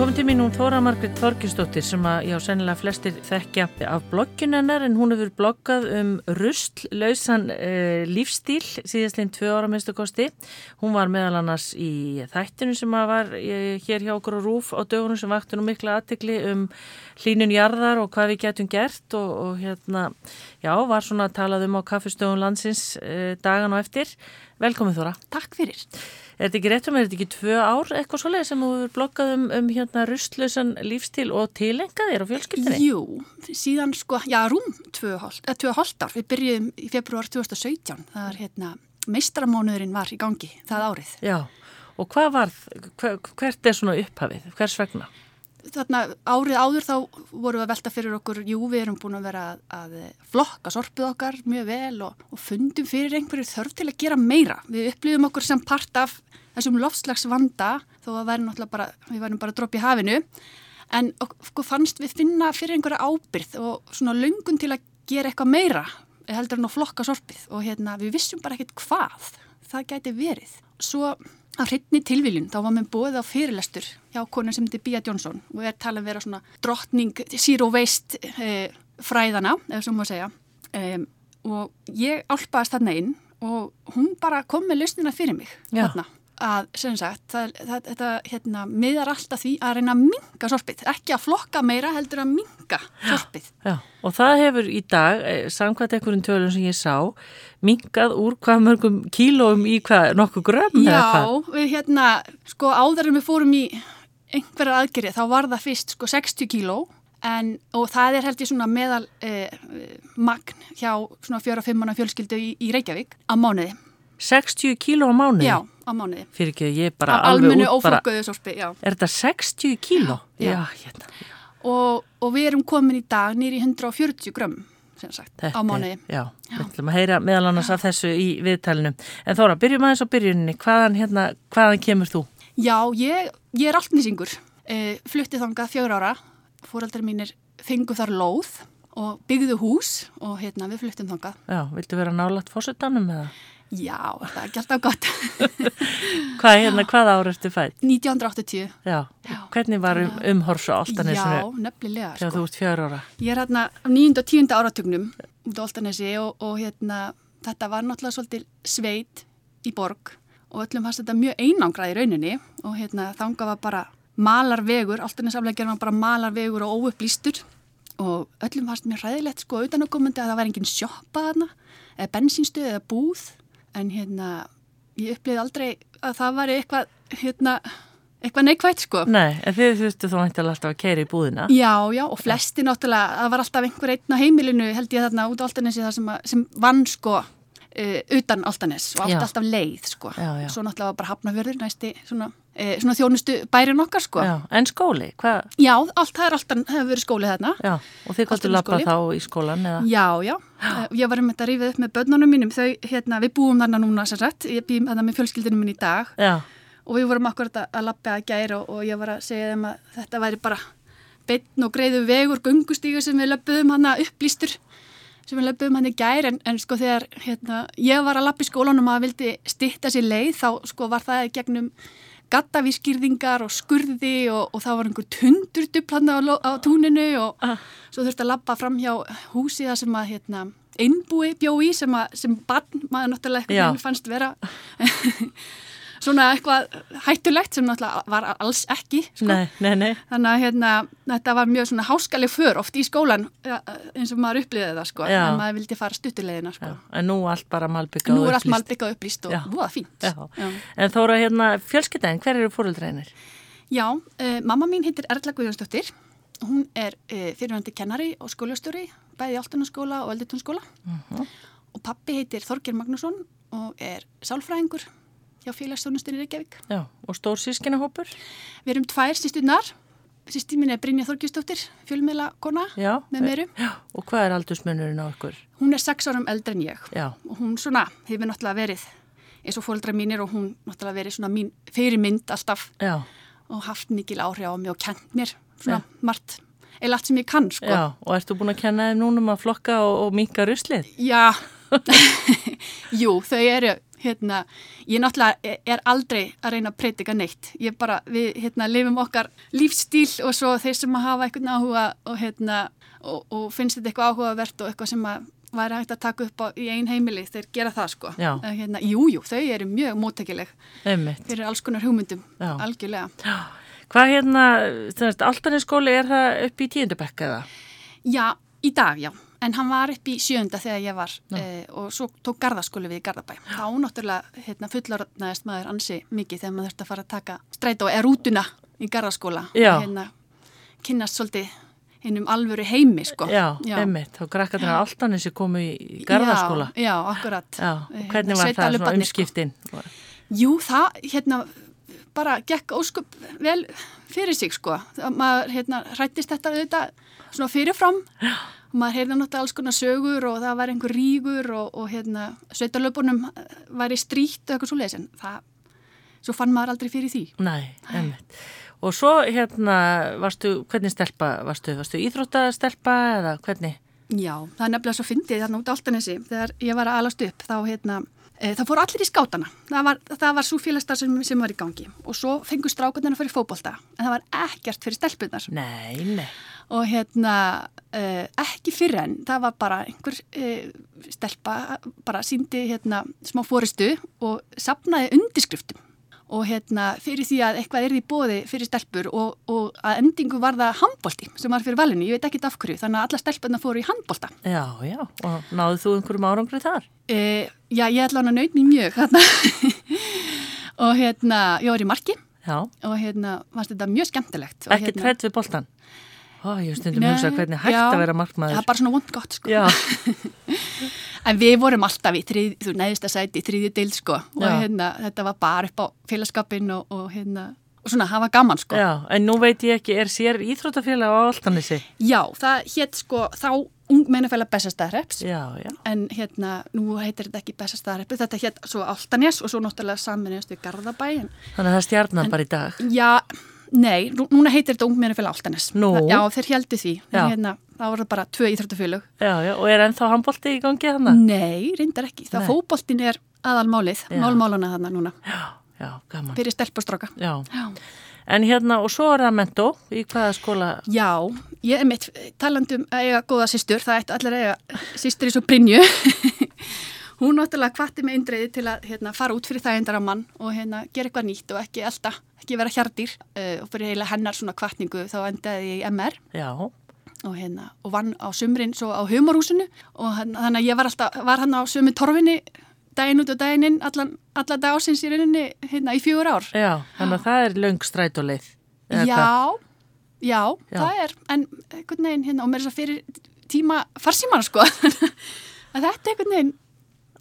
komin til mín hún Þóra Margrit Þorkistóttir sem að já, sennilega flestir þekkja af blogginennar en hún hefur bloggað um rustlausan uh, lífstíl síðastleginn tvö ára mestu kosti. Hún var meðal annars í þættinu sem að var uh, hér hjá okkur á Rúf á dögunum sem vakti nú mikla aðtikli um hlínun jarðar og hvað við getum gert og, og hérna, já, var svona að talað um á kaffestögun landsins uh, dagan og eftir. Velkomin Þóra. Takk fyrir. Er þetta ekki rétt um, er þetta ekki tvö ár eitthvað svoleið sem þú hefur bloggað um, um hérna rustlösan lífstíl og tilengað þér á fjölskyldinni? Jú, síðan sko, já, rúm tvö hóllt ár. Við byrjuðum í februar 2017. Það er hérna, meistramánuðurinn var í gangi það árið. Já, og hvað var, hver, hvert er svona upphafið? Hvers vegna? Þarna árið áður þá vorum við að velta fyrir okkur, jú við erum búin að vera að, að flokka sorpið okkar mjög vel og, og fundum fyrir einhverju þörf til að gera meira. Við upplýðum okkur sem part af þessum lofslags vanda þó að bara, við værum bara að droppa í hafinu en okkur fannst við finna fyrir einhverja ábyrð og svona lungun til að gera eitthvað meira heldur en að flokka sorpið og hérna, við vissum bara ekkert hvað það gæti verið. Svo Af hrytni tilviljun, þá var mér bóðið á fyrirlestur hjá konar sem heitir Bia Jónsson og er talað vera svona drottning zero waste e, fræðana, ef svo má segja. E, og ég álpaðist þarna inn og hún bara kom með lausnina fyrir mig Já. þarna að, sem sagt, það, það, þetta hérna, miðar alltaf því að reyna að minga sorpið, ekki að flokka meira heldur að minga sorpið. Já, og það hefur í dag, eh, samkvæmt einhverjum tölum sem ég sá, mingað úr hvað mörgum kílóum í hvað, nokkuð grömm eða hvað? Já, við hérna, sko áður en við fórum í einhverja aðgerið, þá var það fyrst sko 60 kíló En, og það er held ég svona meðal eh, magn hjá svona fjóra og fimmana fjölskyldu í, í Reykjavík á mánuði. 60 kíló á mánuði? Já, á mánuði. Fyrir ekki, ég er bara Al alveg út bara... Almennu óflokkuðu sorpi, já. Er þetta 60 kíló? Já, já. já hérna. Og, og við erum komin í dag nýri 140 grömm, sem sagt, þetta, á mánuði. Já, við ætlum að heyra meðal annars af þessu í viðtælinu. En Þóra, byrjum aðeins á byrjuninni. Hvaðan, hérna, hvaðan kemur þú? Já, ég, ég er alltnisingur. E, fluttið þangað fjögur ára. Fóraldar mínir fengu þar lóð og byggðu hús og hérna við fluttum þangað. Já, viltu vera nálat fórsettanum eða? Já, það er ekki alltaf gott. hvað, hérna, hvað ára ertu fætt? 1980. Já, Já. hvernig var um, umhorsu á Altanesinu? Já, nefnilega. Þegar sko. þú ert fjár ára. Ég er hérna á 9. og 10. áratögnum út á Altanesi og, og hérna, þetta var náttúrulega svolítið sveit í borg og öllum fannst þetta mjög einangrað í rauninni og hérna þanga var bara malarvegur, Altanesafleikir var bara malarvegur og óupplýstur og öllum fannst mér ræðilegt sko utan að það var engin sjoppa þarna eða bensinstuð eða búð en hérna ég upplýði aldrei að það var eitthvað hérna, eitthvað neikvægt sko. Nei, en þið þurftu þá náttúrulega alltaf að keira í búðina. Já, já, og flesti náttúrulega það var alltaf einhver einn á heimilinu held ég þarna út á Altanesi það sem, sem vann sko uh, utan Altanes og allt alltaf leið sko. Já, já. svo náttúrulega bara hafnafjörður næsti svona svona þjónustu bærin okkar sko. Já, en skóli? Hva? Já, allt það er alltaf, hefur verið skóli þarna. Já, og þið gáttu lappa þá í skólan eða? Já, já, já. ég var um þetta að rífið upp með börnunum mínum, þau, hérna, við búum þarna núna sér rætt, ég býðum þarna með fjölskyldunum minn í dag já. og við vorum akkurat að lappa að gæra og, og ég var að segja þeim að þetta væri bara beinn og greiðu vegur, gungustígur sem við löpum hana upplýstur sem við löpum hann í gær en, en sko þegar hérna, ég var að lappa í skólanum að vildi stitta sér leið þá sko var það gegnum gattavískýrðingar og skurði og, og það var einhver tundurduplanna á, á túninu og ah. svo þurfti að lappa fram hjá húsi það sem að hérna, einbúi bjó í sem, að, sem barn maður náttúrulega eitthvað fannst vera svona eitthvað hættulegt sem náttúrulega var alls ekki sko. nei, nei, nei. þannig að hérna, þetta var mjög svona háskaleg för oft í skólan eins og maður upplýði það sko, en maður vildi fara stuttilegina sko. en nú allt bara malbyggað nú er allt malbyggað upplýst og búða fínt Já. Já. en þóra hérna fjölskyldæðin, hver eru fóröldreinir? Já, uh, mamma mín heitir Erla Guðjónsdóttir hún er uh, fyrirvændi kennari og skólastjóri bæði í Altunarskóla og Elditúnskóla uh mhm. -huh. og pappi heitir Þorger Magnússon og er sálfræðingur hjá félagsstofnustunni Reykjavík. Já, og stór sískinahópur? Við erum tvær sísturnar. Sýstin mín er Brynja Þorgjustóttir, fjölmiðla kona já, með meiru. Já, og hvað er aldursmunurinn á okkur? Hún er sex árum eldre en ég. Já. Og hún svona hefur náttúrulega verið eins og fólkdra mínir og hún náttúrulega verið svona mín fyrirmynd alltaf. Já. Og haft mikil áhrif á mig og kent mér svona já. margt eða allt sem ég kann, sko. Já, og ertu búin að kenna þeim núnum að flokka og, og minka ruslið? Já, Jú, þau eru, hérna, ég náttúrulega er aldrei að reyna að breytika neitt. Ég bara, við, hérna, lifum okkar lífstíl og svo þeir sem að hafa eitthvað áhuga og, hérna, og, og finnst þetta eitthvað áhugavert og eitthvað sem að væri hægt að taka upp á, í ein heimili þeir gera það sko. Hérna, jú, jú, þau eru mjög mótækileg fyrir alls konar hugmyndum, Já. algjörlega. Já. Hvað hérna, Altaninskóli, er það upp í tíundabekka eða? Já, í dag, já. En hann var upp í sjönda þegar ég var eh, og svo tók gardaskóli við í Garðabæ. Þá náttúrulega hérna, fullorðnaðist maður ansi mikið þegar maður þurfti að fara að taka stræt og er rútuna í gardaskóla. Já. Og hérna kynast svolítið hinn um alvöru heimi sko. Já, já. einmitt. Þá grækka það alltaf þessi komu í gardaskóla. Já, já, akkurat. Já, hvernig var það svona umskiptin? Sko. Jú, það, hérna, bara gekk óskup vel fyrir sig sko. Maður, hérna, rættist þetta auðvitað svona fyrirfram og maður heyrði náttúrulega alls konar sögur og það var einhver rígur og, og hérna, sveitalöpunum væri strít og eitthvað svo leiðis en það, svo fann maður aldrei fyrir því. Nei, einmitt. Og svo hérna, varstu, hvernig stelpa varstu? Varstu íþróttastelpa eða hvernig? Já, það er nefnilega svo fyndið þarna út á Altanesi þegar ég var að alast upp þá hérna, e, það fór allir í skátana. Það var, það var svo félagstar sem, sem var í gangi og svo fengur strákarnir að fara í fókbólta en það var ekkert fyrir stelpunar. Nei, nei og hérna uh, ekki fyrir enn, það var bara einhver uh, stelpa bara síndi hérna smá fóristu og sapnaði undirskriftum og hérna fyrir því að eitthvað er því bóði fyrir stelpur og, og að endingu var það handbólti sem var fyrir valinu, ég veit ekki af hverju, þannig að alla stelpurna fóru í handbólta. Já, já, og náðu þú einhverjum árangrið þar? Uh, já, ég ætla hann að naut mér mjög og hérna, ég var í marki já. og hérna varst þetta mjög skemmtilegt. Ekki hérna, tredd við bóltan? Ó, ég stundum að hugsa hvernig hægt já, að vera markmaður. Það er bara svona vond gott sko. en við vorum alltaf í þrið, þú neðist að sæti í þriðju deil sko og hérna, þetta var bara upp á félagskapin og, og hérna, og svona hafa gaman sko. Já, en nú veit ég ekki, er sér íþrótafélag á Altanissi? Já, það hétt sko, þá ungmennafélag Bessastæðarreps en hérna, nú heitir þetta ekki Bessastæðarreps, þetta hétt svo Altanis og svo náttúrulega saminist við Garðabæ. Þannig að það stjarnan bara í dag? Já, Nei, núna heitir þetta ungmennafélag Altanes. Nú? Já, þeir heldu því. Hérna, það voru bara tvö íþróttafélög. Já, já, og er ennþá handbólti í gangi þarna? Nei, reyndar ekki. Það fókbóltin er aðalmálið, málmálana þarna núna. Já, já, gaman. Fyrir stelpustráka. Já. já. En hérna, og svo er það mentó, í hvaða skóla? Já, ég er mitt talandum eiga góða sýstur, það ætti allir eiga sýstur í svo Brynju. Hún náttúrulega kvatti með eindreiði til að hérna, fara út fyrir það endara mann og hérna, gera eitthvað nýtt og ekki elda ekki vera hjardir uh, og fyrir heila hennar svona kvartningu þá endaði ég í MR og, hérna, og vann á sumrin svo á humorhúsinu. Og þannig að ég var alltaf, var hann á sumi torfinni daginn út og daginn inn allan, allan dag ásins í rauninni hérna í fjögur ár. Já, þannig að það er löng strætuleið. Já, já, já, það er, en einhvern veginn hérna og mér er þess að fyrir tíma farsíman sko, að þetta einhvern veginn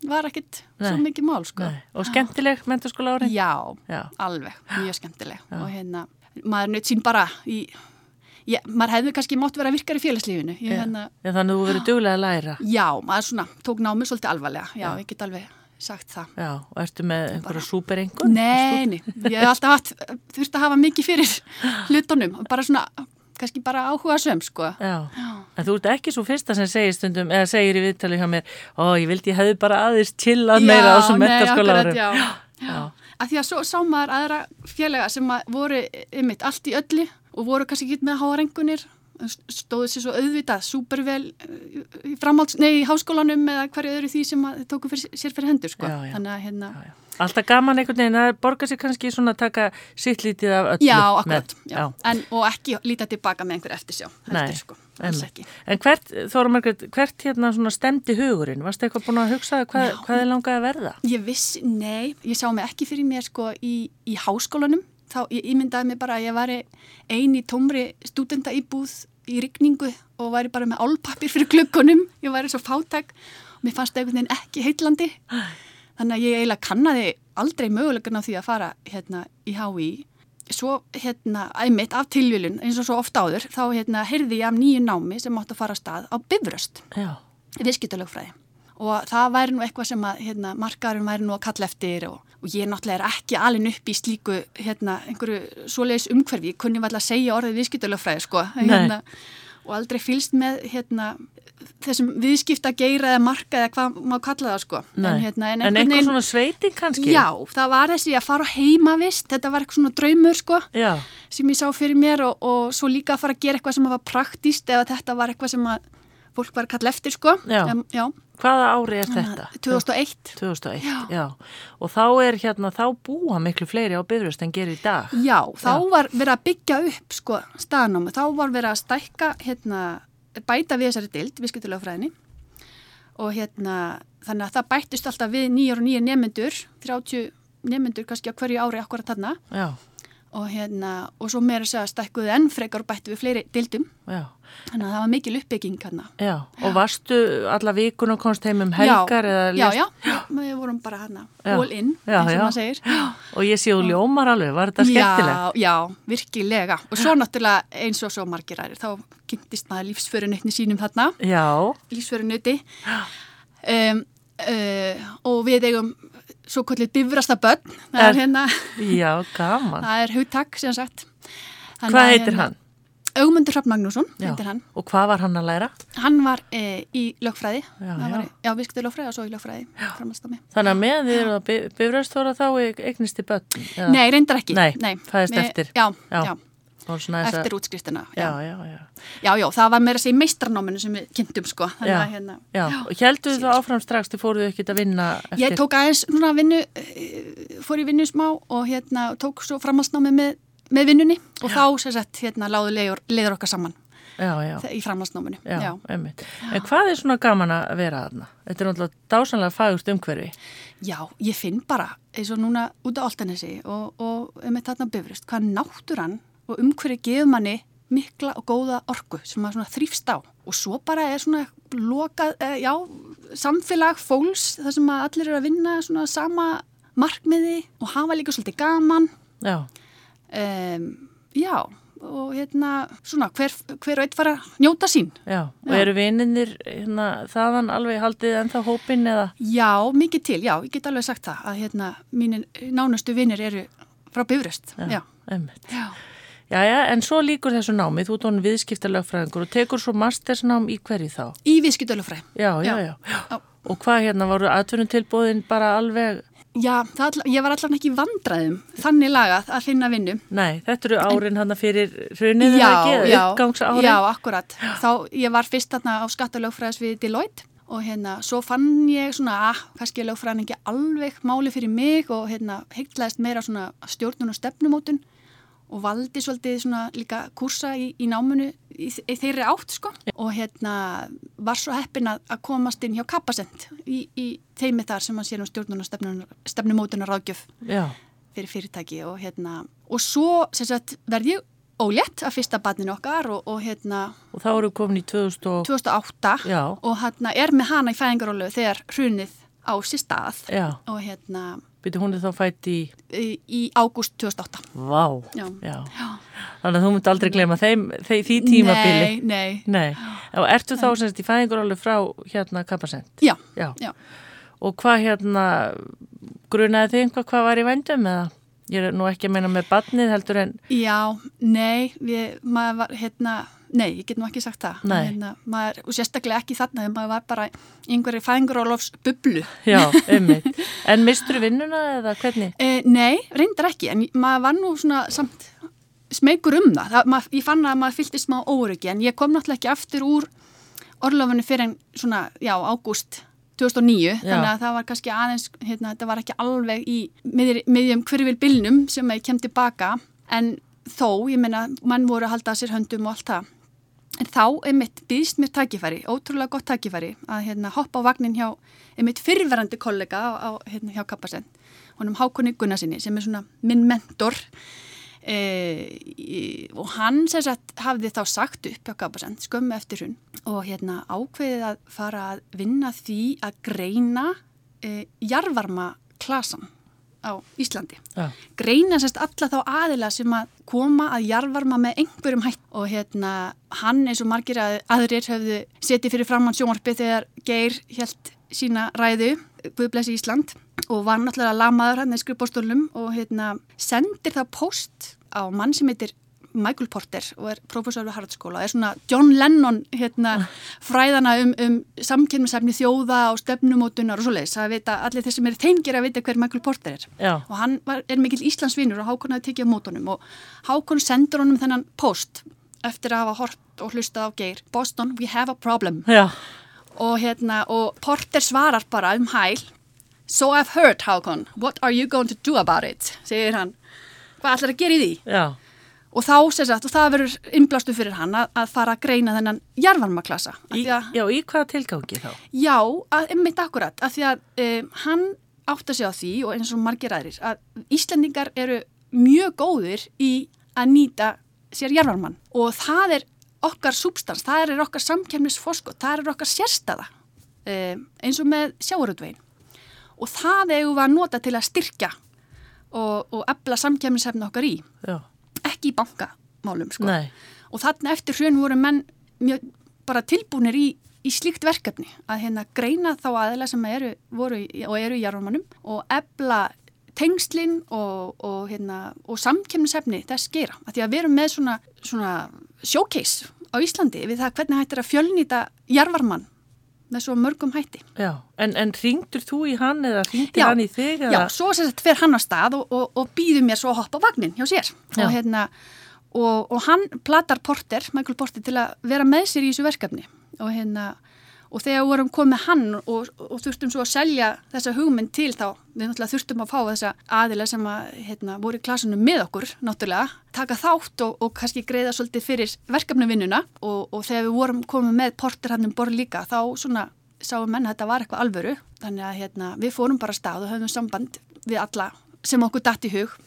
var ekkit Nei. svo mikið mál sko. Nei. Og skemmtileg menturskóla árið? Já, Já, alveg, mjög skemmtileg Já. og hérna, maður nöyt sín bara í, ég, maður hefði kannski mótt vera virkar í félagslífinu ég, hérna, Já, Þannig að þú verið duglega að læra Já, maður svona, tók námið svolítið alvarlega Já, ég get alveg sagt það Já, og ertu með einhverja súperengun? Nei, nei, ég hef alltaf hatt þurft að hafa mikið fyrir hlutunum bara svona kannski bara áhuga söm sko. Já. Já. En þú ert ekki svo fyrsta sem segir stundum, eða segir í viðtali hjá mér, ó ég vildi ég hefði bara aðeins chillað meira á þessum metarskóla árum. Já, já, já. Að því að svo sá maður aðra félaga sem voru ymitt allt í öllu og voru kannski ekki með háarengunir, stóðu sér svo auðvitað, súpervel í framhalds, nei í háskólanum eða hverju öðru því sem tóku fyrir, sér fyrir hendur sko. Já, já. Þannig að hérna... Já, Alltaf gaman einhvern veginn, það borgar sér kannski svona að taka sitt lítið af öllu. Já, akkurat, með, já. En, og ekki lítið tilbaka með einhver eftirsjá. Nei, sko, en hvert, Þóra Margret, hvert hérna svona stemdi hugurinn? Varst það eitthvað búin að hugsa hvað, hvað er langað að verða? Ég vissi, nei, ég sá mig ekki fyrir mér sko í, í háskólanum. Þá ég ímyndaði mig bara að ég var eini tómri stúdenda íbúð í rigningu og væri bara með álpappir fyrir klukkunum. Ég væri svo fátæk og mér fannst það einhvern veginn ekki heitlandi. Þannig að ég eiginlega kannadi aldrei mögulegan á því að fara hérna í HÍ. Svo hérna, æmitt af tilvílun, eins og svo ofta áður, þá hérna heyrði ég af nýju námi sem átt að fara að stað á Bifröst, viðskiptalögfræði. Og það væri nú eitthvað sem að hérna, markarum væri nú að kalla eftir og, og ég náttúrulega er ekki alveg upp í slíku hérna, einhverju svoleiðis umhverfi. Ég kunni vel að segja orðið viðskiptalögfræði sko. Hérna, og aldrei fylst með hérna, þessum viðskipta geira eða marka eða hvað má kalla það sko. Nei. En, hérna, En einhver svona sveiting kannski? Já, það var þessi að fara á heimavist, þetta var eitthvað svona draumur sko Já, sem ég sá fyrir mér og, og svo líka að fara að gera eitthvað sem var praktíst eða þetta var eitthvað sem að fólk var að kalla eftir sko. Já. Um, já. hvaða ári er þetta? 2001. 2001, Já. Og þá er hérna, þá búa miklu fleiri á bifröst en gerir í dag. Já, þá var verið að byggja upp sko staðnámi, þá var verið að stækka hérna, bæta við þessari dild viðskiptulega fræðinni og hérna, þannig að það bættist alltaf við nýjar og nýjar nemyndur 30 nemyndur kannski á hverju ári akkurat þarna og hérna, og svo meira segja stækkuðu enn frekar og bættu við fleiri dildum já, þannig að það var mikil uppbygging hérna já. Og varstu alla vikun og komst heim um helgar já, já, lést- já, við vorum bara hérna Já. all in, Já, eins og já. maður segir Og ég sé þú ljómar alveg, var þetta skemmtilegt? Já, já, virkilega. Og svo náttúrulega eins og svo margir aðrir, þá kynntist maður lífsförunutni sínum þarna, Já, lífsförunuti. Um, uh, og við eigum svo kvöldið bifrasta börn, það Er- er hérna, já, gaman. það er hugtak sem sagt. Hvað að heitir hérna- hann? Augmundur Hrafn Magnússon, heitir hann. Og hvað var hann að læra? Hann var e, í lögfræði, Já, Það já. var, já, viðskiptu lögfræði og svo í lögfræði. Þannig að með eru að bifröstóra þá eignist í börn? eða? Nei, reyndar ekki. Nei, fæðist Við- eftir. Já, Já, já, eftir útskriftina. Já, já, já. Já, það var meira að segja í meistranóminu sem við kynntum sko. Já, hérna, Já, þið þá áfram strax, þið fóruðu ekkert að vinna eftir? Ég tók aðeins svona vinnu, eh, fór í vinnu smá og hérna tók svo framhaldsnámi með, með vinnunni og þá sem sagt hérna láðu leiður, leiður okkar saman Já, já, í framhaldsnáminu. já, Já. einmitt. En hvað er svona gaman að vera þarna? Þetta er náttúrulega dásanlega fagust umhverfi. Já, ég finn bara eins og núna út á Altanesi og, og með þarna bifrist, hvað náttúran og umhverju gefur manni mikla og góða orku sem maður svona þrýfst á og svo bara er svona lokað, eh, já, samfélag fólks þar sem að allir eru að vinna svona sama markmiði og hafa líka svolítið gaman Já, um, já og hérna svona hver, hver og einn fara að njóta sín já. Og Já. eru vininir hérna, þaðan alveg haldið ennþá hópin eða? já, mikið til, já, ég get alveg sagt það að hérna mínir nánustu vinnir eru frá Bifröst já. Einmitt. Já. Já, já, en svo líkur þessu námi, þú honum viðskiptalögfræðingur og tekur svo mastersnám í hverju þá? í viðskiptölufræ Já, já, Já. já. Já. Og hvað hérna, voru atvinnutilbóðin bara alveg, já, all- ég var allan ekki í vandræðum þannig lagað að finna vinnu. Nei, þetta eru árin hann fyrir hrunið já, eða ekki, já, uppgangsárin? já, akkurat. Þá ég var fyrst þarna á skattalögfræðis við Deloitte og hérna, svo fann ég svona, að, kannski er lögfræðin ekki alveg máli fyrir mig og hérna, heitlaðist meira svona stjórnun og stefnumótun og valdi svolítið svona líka kursa í, í námunu í, í þeirri átt sko. Og hérna var svo heppin að, að komast inn hjá Kappasend í, í teimi þar sem hann sér stjórnun og stefnun, stefnumótun og ráðgjöf Já, fyrir fyrirtæki og hérna og svo sagt verði ég ólétt af fyrsta barninu okkar og, og hérna og þá eru komin í 2000 og, 2008 já, og hérna er með hana í fæðingarólu þegar hrunið á sér stað já, og hérna byrju hún er þá fætt í, í, ágúst 2008 vá, Já. já. Þannig að þú myndi aldrei glema þeim, þeim því tímabili. Nei, nei, Nei, og ertu þá semst í fæðingur alveg frá hérna Kappasend? já, Já. já Og hvað hérna, grunaði þið einhvað hvað var í vændum eða? Ég er nú ekki að meina með badnið heldur en, Já, nei, við, maður var, hérna, nei, ég get nú ekki sagt það. Nei. Hérna, maður, og sérstaklega ekki þarna, þegar maður var bara í einhverju fæðingarólofs bublu. já, einmitt. En mistur vinnuna eða hvernig? E, nei, reyndar ekki, en maður var nú svona samt smegur um það. það maður, ég fann að maður fylltist smá óryggi, en ég kom náttúrulega ekki aftur úr orlofunni fyrir en svona, já, ágúst 2009, Já. þannig að það var kannski aðeins, hérna, þetta var ekki alveg í miðjum, bylnum sem ég kem tilbaka, en þó, ég meina, mann voru að halda að sér höndum og allt það. En þá, einmitt, býðst mér tækifæri, ótrúlega gott tækifæri, að hérna, hoppa á vagnin hjá, einmitt, fyrirverandi kollega á, á hérna, hjá Kappasend, honum Hákonni Gunnarsinni, sem er svona minn mentor, e, og hann sem sagt hafði þá sagt upp hjá Kappasend, skömmu eftir hún, og hérna ákveðið að fara að vinna því að greina e, jarvarma klasan á Íslandi. Já, greina sérst alla þá aðila sem að koma að jarvarma með einhverjum hætt og hérna hann eins og margir að, aðrir höfðu setið fyrir framann sjónvarpi þegar Geir helt sína ræðu. Guðblessi Ísland og var náttúrulega lamaður hann í skrifbóstólum og hérna sendir það post á mann sem heitir Michael Porter og er professor við Haraldskóla, er svona John Lennon hérna, fræðana um, um samkynnsefni þjóða og stefnumótunar og svo leiðis, að vita, allir þeir sem er tengir að vita hver Michael Porter er. Já. og hann var, er mikill Íslandsvinur og Hákon hafi tekið á mótunum og Hákon sendur honum þennan post eftir að hafa hort og hlustað á geir. Boston, we have a problem. Já, og, hérna, og Porter svarar bara um hæl So I've heard, Hákon, what are you going to do about it? segir hann, hvað ætlar að gera í því? já, Og þá, sem sagt, og það verður innblástu fyrir hann að, að fara að greina þennan jarvarmaklasa. já, í hvaða tilgangi þá? Já, að, einmitt akkurat, af því að um, hann átt að segja á því og eins og margir aðrir að Íslendingar eru mjög góðir í að nýta sér jarvarmann og það er okkar substans, það er okkar samkemmisfoskot, það er okkar sérstaða um, eins og með sjáuröldvegin og það eigum við að nota til að styrkja og, og ebla samkemmisefni okkar í, Já, ekki í bankamálum sko. og þarna eftir hrjön voru menn mjög bara tilbúinir í, í slíkt verkefni að hérna greina þá aðeila sem eru, voru og eru í jarfamannum og ebla tengslinn og, og, hérna, og samkemnisefni þess gera. Að því að við erum með svona, svona showcase á Íslandi við það hvernig hættir að fjölnýta jarfarmann með svo mörgum hætti. já. En, en ringdur þú í hann eða ringdi Já, hann í þig? Já, Eða? svo sem sagt fer hann á stað og, og, og býður mér svo að hoppa á vagnin hjá sér Já. og, hérna, og, og hann platar Porter, Michael Porter til að vera með sér í þessu verkefni og, hérna, og þegar vorum komið hann og, og þurftum svo að selja þessa hugmynd til þá, við náttúrulega þurftum að fá þessa aðila sem að, hérna, voru í klasunum með okkur náttúrulega, taka þátt og, og kannski greiða svolítið fyrir verkefnavinnuna. Og, og þegar við vorum komið með Porter hann um borð líka þá svona sáum menn að þetta var eitthvað alvöru. Þannig að hérna, við fórum bara stað og höfum samband við alla sem okkur datt í hug.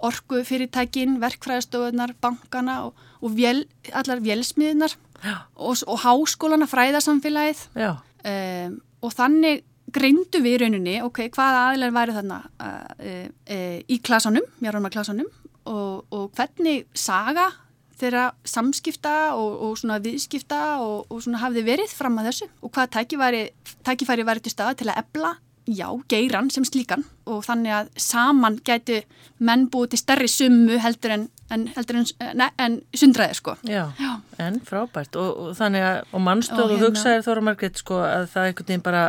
Orku fyrirtækin, verkfræðastofunar, bankana og vél, allar vélsmiðunar Og, og háskólana, fræðasamfélagið. Já, um, og þannig greindu við í rauninni, ok, hvaða aðilar væri þarna uh, uh, í klasanum, mjárumar klasanum og, og hvernig saga þeirra samskipta og, og svona viðskipta og, og svona hafði verið fram að þessu og hvað tækifæri, tækifæri væri til staða til að ebla, já, geiran sem slíkan og þannig að saman gætu menn búið til stærri summu heldur en, en, heldur en, ne, en sundraði sko. já, Já. en frábært og, og þannig að, og mannstóð Og og, hérna- hugsaðir Þóra Margrét sko að það einhvern veginn bara,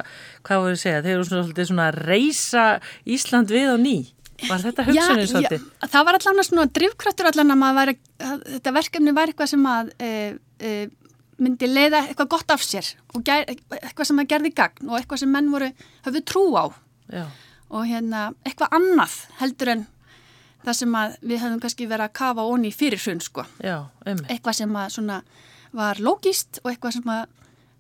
hvað voru að segja, þeir eru svona, svona að reysa Ísland við á ný Var þetta hugsunni svolítið? Já, það var allan svona drivkraftur allan að að þetta verkefni var eitthvað sem að e, e, myndi leiða eitthvað gott af sér og ger, eitthvað sem að gerði gagn og eitthvað sem menn voru, höfðu trú á. Já, og hérna eitthvað annað heldur en það sem að við höfum kannski verið að kafa onni fyrir hrun sko. já, Eitthvað sem að svona var logist og eitthvað sem að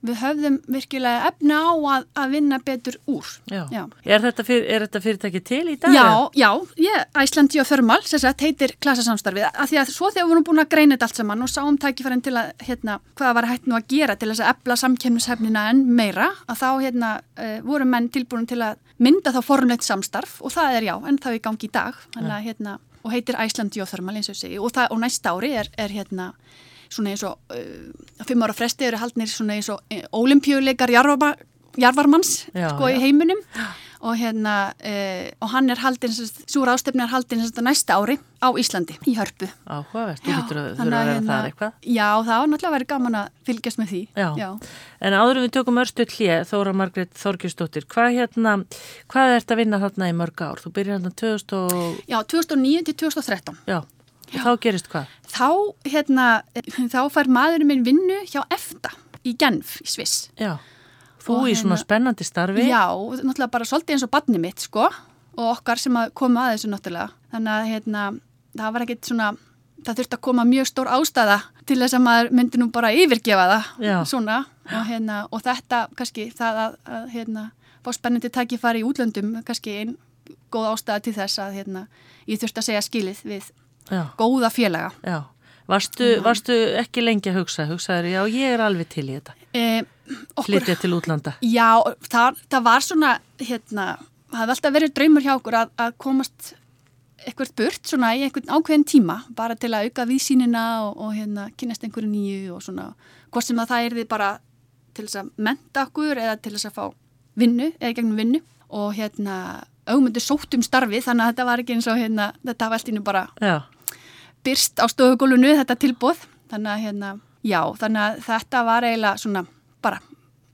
við höfðum virkilega efna á að, að vinna betur úr. Já. Já. Er, þetta fyr, er þetta fyrirtæki til í dag? Já, já, ég, Æsland Geothermal, sem sagt, heitir klasasamstarfið, af því að svo þegar við vorum búin að greina þetta allt saman og sáum tækifærin til að, hérna, hvað var hægt nú að gera til þess að ebla samkemnishefnina en meira, að þá, hérna, uh, voru menn tilbúin til að mynda þá formleitt samstarf og það er já, en það er í gangi í dag, þannig að, hérna, og heitir Æsland Geothermal eins og segi, og, það, og næsta ári er, er hérna, svona eins og uh, fimm ára fresti eru haldnir svona eins og olimpíuleikar jarvarma, jarvarmanns Já, sko já. í heiminum og hérna uh, og hann er haldin, svo rástefni er haldin næsta ári á Íslandi í Hörpu Áhugavert, þú Já, getur að vera hérna- þar eitthvað. Já, það var náttúrulega verið gaman að fylgjast með því Já. En áður við tökum örstu hlið, Þóra Margrét Þorgjustóttir, hvað hérna, hvað ert að vinna þarna í mörg ár? Þú byrjar hérna 2000 og, Já, 2009 til 2013 já, og þá gerist hvað? þá, hérna, þá fær maðurinn minn vinnu hjá EFTA í Genf í Sviss Já, þú Og í svona hérna- spennandi starfi. Já, náttúrulega bara svolítið eins og badni mitt, sko, og okkar sem að koma að þessu náttúrulega. Þannig að, hérna, það var ekkit svona, það þurfti að koma mjög stór ástæða til þess að maður myndi nú bara yfirgefa það, Já. svona, og hérna, og þetta, kannski, það að, að hérna, fá spennandi tækifæri í útlöndum, kannski einn góð ástæða til þess að, hérna, ég þurfti að segja skilið við Já, góða félaga. já. Varstu, varstu ekki lengi að hugsa? Hugsaður, já, ég er alveg til í þetta. E, Flytja til útlanda. Já, það, það var svona, hérna, það hefði alltaf verið draumur hjá okkur að, að komast eitthvað burt svona í einhvern ákveðin tíma bara til að auka viðsýnina og, og hérna kynast einhverju nýju og svona hvort sem að það er því bara til þess að menta okkur eða til þess að fá vinnu eða gegnum vinnu og hérna augmyndu sótt um starfi þannig að þetta var ekki eins og hérna þetta var allt innu bara Já, byrst á stofugólunu þetta tilbúð þannig að hérna, já, þannig að þetta var eiginlega svona bara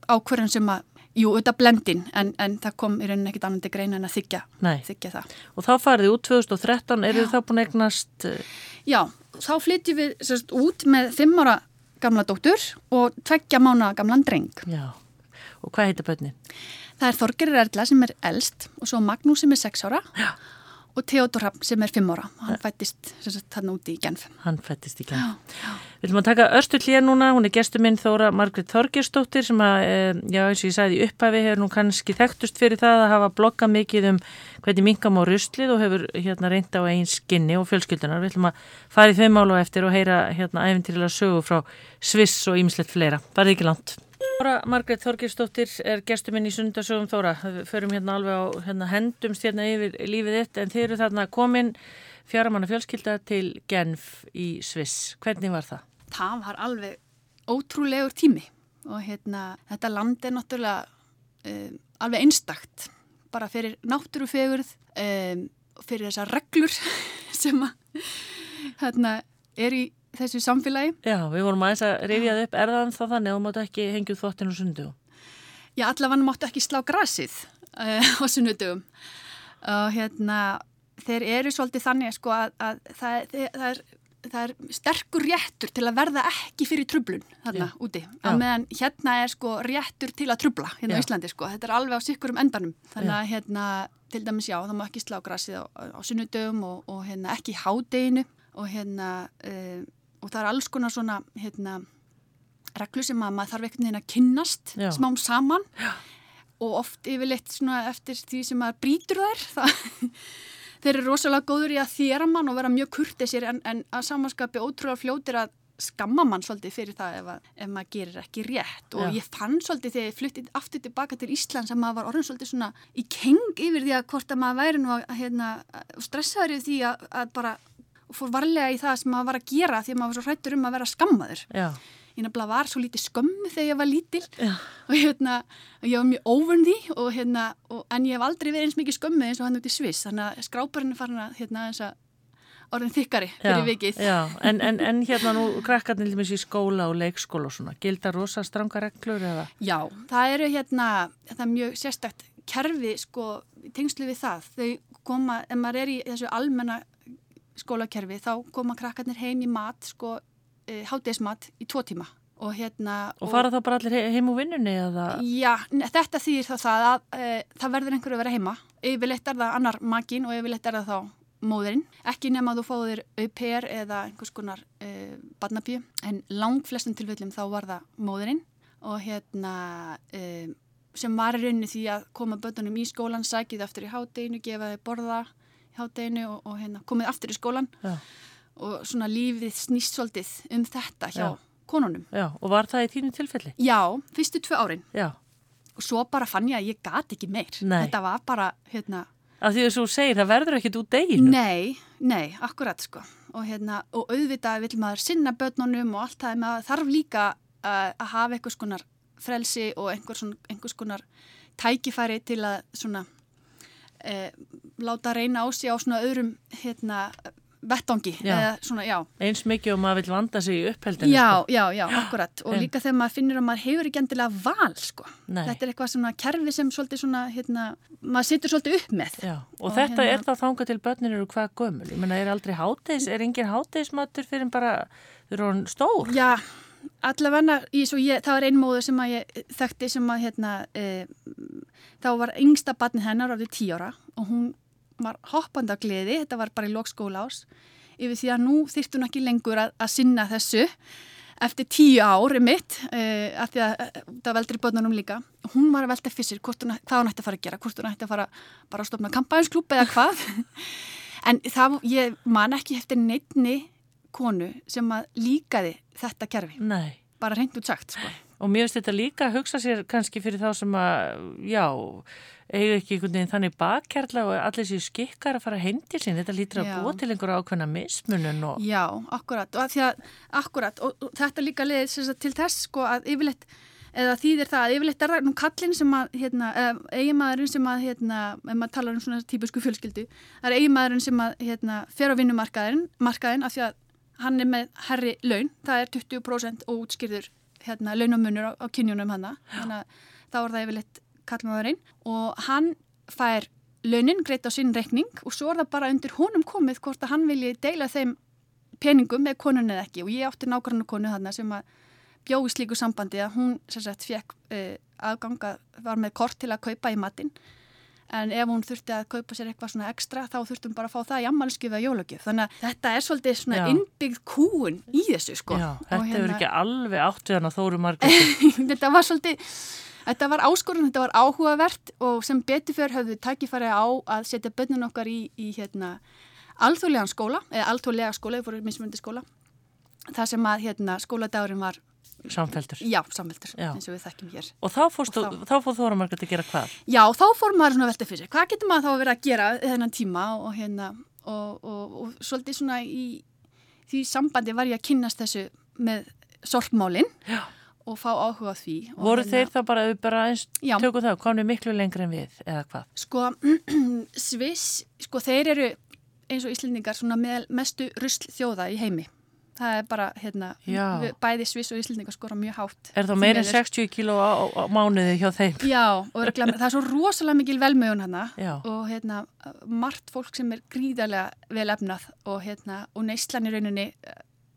ákverðin sem að Jú, auðvitað blendin, en, en það kom í rauninni ekkit annandi grein en að þykja, þykja það. Og þá farið út 2013, eru þið þá búin eignast? Eh, já, þá flytjum við sérst, út með fimm ára gamla dóttur og tveggja mánu gamlan dreng. Já, og hvað heitir bönni? Það er Þorgerir Erla sem er eldst og svo Magnús sem er sex ára. Já og Theodor Rapp sem er fimm ára. Hann fættist þarna úti í Genf. Hann fættist í Genf. Við viljum að taka Örstu Klíð núna, hún er gestur minn Þóra Margret Þorgerstóttir sem að eh, já eins og ég sagði upphæfi hefur nú kannski þekktust fyrir það að hafa bloggað mikið um hvernig minkam á ruslið og hefur hérna reynda á einn skinni og fjölskyldunar við viljum að fara í þeim álu eftir og heyra hérna æfintýrila sögu frá Sviss og ýmislegt fleira, bara ekki langt Þóra Margreit Þorgirsdóttir er gestur minn í sundasögum Þóra. Við förum hérna alveg á hérna, hendumst hérna yfir lífið þitt en þeir eru þarna komin fjaramanna fjölskylda til Genf í Sviss. Hvernig var það? Það var alveg ótrúlegur tími og hérna þetta land er náttúrulega um, alveg einstakt bara fyrir náttúrufegurð um, fyrir þessar reglur sem að hérna er í þessu samfélagi. Já, við vorum aðeins að rifjað upp. Erðan þá þannig að þú máttu ekki hengjuð þottinu sundu. Já, allavega máttu ekki slá grasið uh, á sunnudugum og hérna þeir eru svolítið þannig sko að, að það, það, er, það er sterkur réttur til að verða ekki fyrir trublun þarna já. úti, meðan hérna er sko réttur til að trubla hérna á Íslandi sko, þetta er alveg á sikkurum endanum. Þannig að hérna til dæmis já, það má ekki slá grasið á, á sunnudugum og, og hérna ekki hádeginu. Og hérna uh, og það er alls konar svona hérna, reglu sem að maður þarf einhvern veginn að kynnast Já. smám saman Já. og oft yfirleitt eftir því sem maður brítur þær það, þeir eru rosalega góður í að þéra mann og vera mjög kurtisir en, en að samanskapi ótrúlega fljótir að skamma mann svolítið fyrir það ef, að, ef maður gerir ekki rétt og Já. ég fann svolítið þegar ég fluttið aftur tilbaka til Ísland sem maður var orðin svolítið svona í keng yfir því að hvort að maður væri nú að hérna, stressaður yfir því að, að bara og fór varlega í það sem maður var að gera því að maður var svo hrættur um að vera skammaður Já. ég nefnilega var svo lítið skömmu þegar ég var lítil Já. og hérna og ég var mjög óvörn því og, hérna, og, en ég hef aldrei verið eins mikið skömmu eins og hann út í Sviss þannig að skráparinn er farin að hérna, orðin þykkari fyrir vikið en, en, en hérna nú krakkarnir í skóla og leikskóla og svona gildar rosa stranga reglur eða? Já, það eru hérna það er mjög sérstakt kerfi sko tengslu við það þau koma, ef maður er í þessu almenna skólakerfi þá koma krakkarnir heim í mat sko, e, hátdeismat í tvo tíma. Og hérna og fara og, þá bara allir heim úr vinnunni eða? Já, þetta þýðir þá það að e, það verður einhverju að vera heima. Yfirleitt er það annar magin og yfirleitt er það þá móðurinn, ekki nema að þú fáðir auper eða einhvers konar e, badnabíu, en lang flestum tilfellum þá var það móðurinn og hérna sem var í rauninni því að koma börnunum í skólan, sækið aftur í hátdeinu, gefa þau borða hátteginu og, og hérna, komið aftur í skólan Já. og svona lífið snýst svolítið um þetta hjá Já. konunum. Já, og var það í þínu tilfelli? Já, fyrstu tvö árin. Já. Og svo bara fann ég að ég gati ekki meir. Nei. Þetta var bara, hérna... Af því að þú segir, það verður ekkit út deginu. Nei, nei, akkurat sko. Og hérna, og auðvitað vil maður sinna börnunum og allt það, maður þarf líka uh, að hafa einhvers konar frelsi og einhvers, einhvers konar tækifæri til að svona eh, láta reyna á sig á svona öðrum hérna, vettangi eins mikið og maður vil vanda sig í uppheldinu já, sko. já, já, akkurat og en. líka þegar maður finnir að maður hefur ekki endilega val sko. þetta er eitthvað svona kerfi sem svolítið svona, hérna, maður sittur svolítið upp með já. og, og þetta hérna, er þá þánga til börnir eru hvað gömul, ég menna er aldrei háteis er engin háteismatur fyrir bara þau eru stór já allavega, það var einmóðu sem að ég þekkti sem að hérna, e, þá var yngsta batni hennar árið tíu ára og hún var hoppand af gleði, þetta var bara í lokskóla ás yfir því að nú þýrt hún ekki lengur að, að sinna þessu eftir tíu ári mitt e, af því að e, það veldur í börnunum líka. Hún var að velta fyrst hún, hvað hún ætti að fara að gera, hvort hún ætti að fara bara að stopna kampænsklúp eða hvað. En það, ég man ekki eftir neittni konu sem að líkaði þetta kerfi. Nei. Bara reynd út sagt, sko. Og mér finnst þetta líka að hugsa sér kannski fyrir þá sem að, já, eiga ekki einhvern veginn þannig bakkærla og allir sér skikkar að fara heimdi sín. Þetta lítur að búa til einhverja ákveðna mismunun og... Já, akkurat. Og, að akkurat. og, þetta líka leiðir til þess, sko, að yfirleitt eða þýðir það að yfirleitt er það nú kallin sem að, hérna, eiginmaðurinn sem að, hérna, ef maður talar um svona típusku fjölskyldu, það er eiginmaðurinn sem að, hérna, fer á vinnumarkaðin, markaðin af því að hann er með herri laun, það er 20% og útskýrður, hérna, launamunur á, á kynjunum hanna, þannig að þá er það yfirleitt kallmaðurinn og hann fær launin greitt á sinn rekning og svo er það bara undir honum komið hvort að hann vilji deila þeim peningum með konun eða ekki. Og ég átti nákvæmlega konu þarna sem að bjó í slíku sambandi að hún sagt fekk uh, aðganga, var með kort til að kaupa í matinn en ef hún þurfti að kaupa sér eitthvað svona ekstra þá þurfti hún bara að fá það í ammalskjöf eða jólagjöf. Þannig að þetta er svolítið svona innbyggð kúun í þessu sko. Já, þetta hérna, ekki alveg átt við hann að þóru margir Þetta var svolítið Þetta var áskorun, þetta var áhugavert og sem betur fyrir höfðu takkifæri á að setja bönnun okkar í, í hérna, alþjóðlegan skóla, eða alþjóðlega skóla, það sem að hérna, skóladagurinn var Samfeldur. Já, samfeldur, eins og við þekkjum hér. Og þá, og þá, þá fór Þóra Margret að gera hvað? Já, þá fór maður svona veltið fyrir sig. Hvað getur maður þá að vera að gera þennan tíma og hérna, og, og, og svolítið svona í því sambandi var ég að kynast þessu með sorpmálinn og fá áhuga því. Voru hérna, þeir þá bara, bara eins tökum það, komið miklu lengri en við, eða hvað? Sko, Sviss, sko þeir eru eins og Íslendingar svona með mestu rusl þjóða í heimi það er bara, hérna, bæði Sviss og Íslandingar skora mjög hátt. Er það meirinn 60 kíló á, á mánuði hjá þeim? Já, og það er svo rosalega mikil velmögun hérna og hérna, margt fólk sem er gríðarlega vel efnað og hérna, og neistlan í rauninni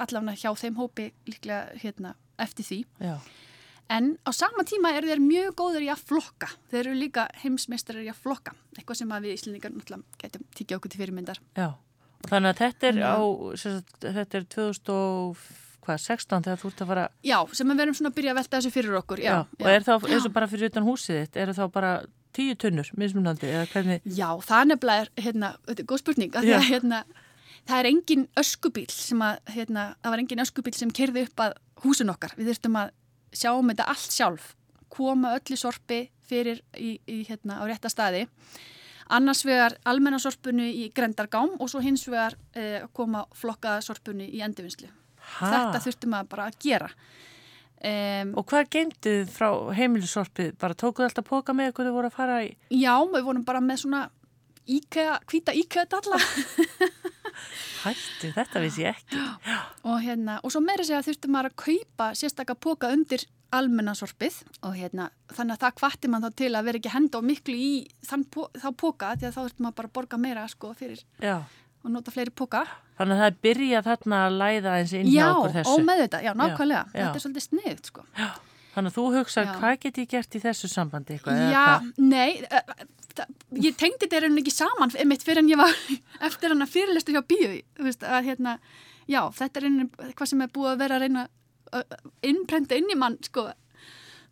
allavega hjá þeim hópi líklega hérna, eftir því. Já. En á sama tíma eru þeir mjög góður í að flokka. Þeir eru líka heimsmeistarir í að flokka, eitthvað sem við Íslandingar náttúrulega getum tíkja okkur til fyrirmyndar. Já. Þannig að þetta er á, sagt, þetta er 2016 þegar þú ert að fara... Já, sem við verum svona að byrja að velta þessu fyrir okkur. Já, já. Og er þá, eins og bara fyrir utan húsið þitt, eru þá bara tíu tunnur, mismunandi, eða hvernig? Já, það nefnilega er, hérna, þetta er góð spurning, að það, hérna, það er engin öskubíl sem að, hérna, það var engin öskubíl sem kerði upp að húsun okkar. Við þurftum að sjá um þetta allt sjálf, koma öllu sorpi fyrir í, í hérna, á rétta staði annars vegar almennasorpunni í grendargám og svo hins vegar eh, koma flokkaðsorpunni í endivinslu. Þetta þurftum að bara að gera. Um, og hvað geyndið frá heimilissorpið? Bara tókuðu alltaf póka með eitthvað þau voru að fara í? Já, við vorum bara með svona íkæða, hvita íkæða allar. Hættu, þetta vissi ég ekki. Og, hérna, og svo meira segja þurftum maður að kaupa sérstakka póka undir almennasorpið og hérna, þannig að það kvatti mann þá til að vera ekki henda og miklu í þann, þá póka því að þá þurftum maður bara að borga meira sko fyrir já. og nota fleiri póka Þannig að það er byrjað þarna að læða eins inn hjá okkur þessu Já, og með þetta, já, nákvæmlega já. þetta er svolítið sniðt sko já. Þannig að þú hugsaði, hvað get ég gert í þessu sambandi? Eitthvað, já, nei uh, það, ég tengdi þetta er einhvern ekki saman mitt fyrir en ég var eftir hann að fyrirlestu hjá bíu að hérna, já, þetta er einhvern hvað sem er búið að vera að reyna innprenta inn í mann sko,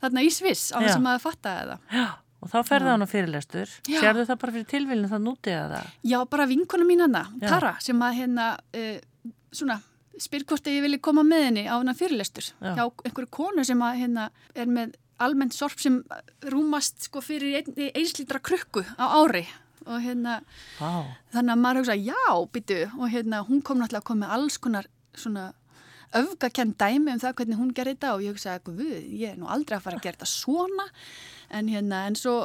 þarna í Sviss á þess að maður fattaði það. Já, og þá ferða hann á fyrirlestur. Sérðu það bara fyrir tilvílinu það nútið að það? Já, bara vinkona mín hana, Tara, sem að hérna, uh, svona, spyr hvort ég vilja koma með henni á hennar fyrirlestur. Já. Hjá einhverju konu sem að hérna er með almennt sorp sem rúmast sko fyrir ein, einslítra krukku á ári og hérna wow. þannig að maður hugsa já, byttu og hérna hún kom náttúrulega að koma með alls konar svona öfgakend dæmi um það hvernig hún gerði þetta og ég hugsaði að ég er nú aldrei að fara að gera þetta svona. En hérna en svo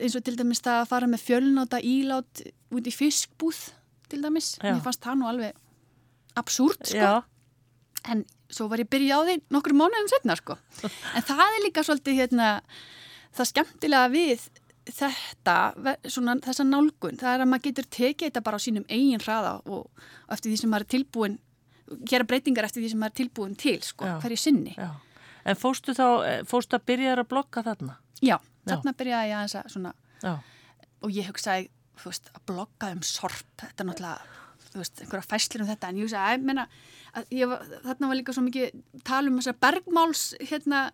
eins og til dæmis það að fara með fjölnóta ílát út í fiskbúð til dæmis, mér fannst það nú alveg absúrt sko. Já. en svo var ég byrjað á því nokkur mánuðum setna sko. En það er líka svolítið hérna það skemmtilega við þetta, svona þessa nálgun. Það er að maður getur tekið þetta bara á sínum eigin hraða og eftir því sem maður er tilbúin gera breytingar eftir því sem er tilbúin til sko, hverju sinni já. En fóstu þá, eh, fóstu að byrja að blogga þarna? Já, þarna byrjaði ég að svona já. og ég hugsaði, veist, að blogga um sorp, þetta er náttúrulega þú veist, einhverja fæslir um þetta en ég hugsaði, ég menna þarna var líka svo mikið tala um þessar bergmáls hérna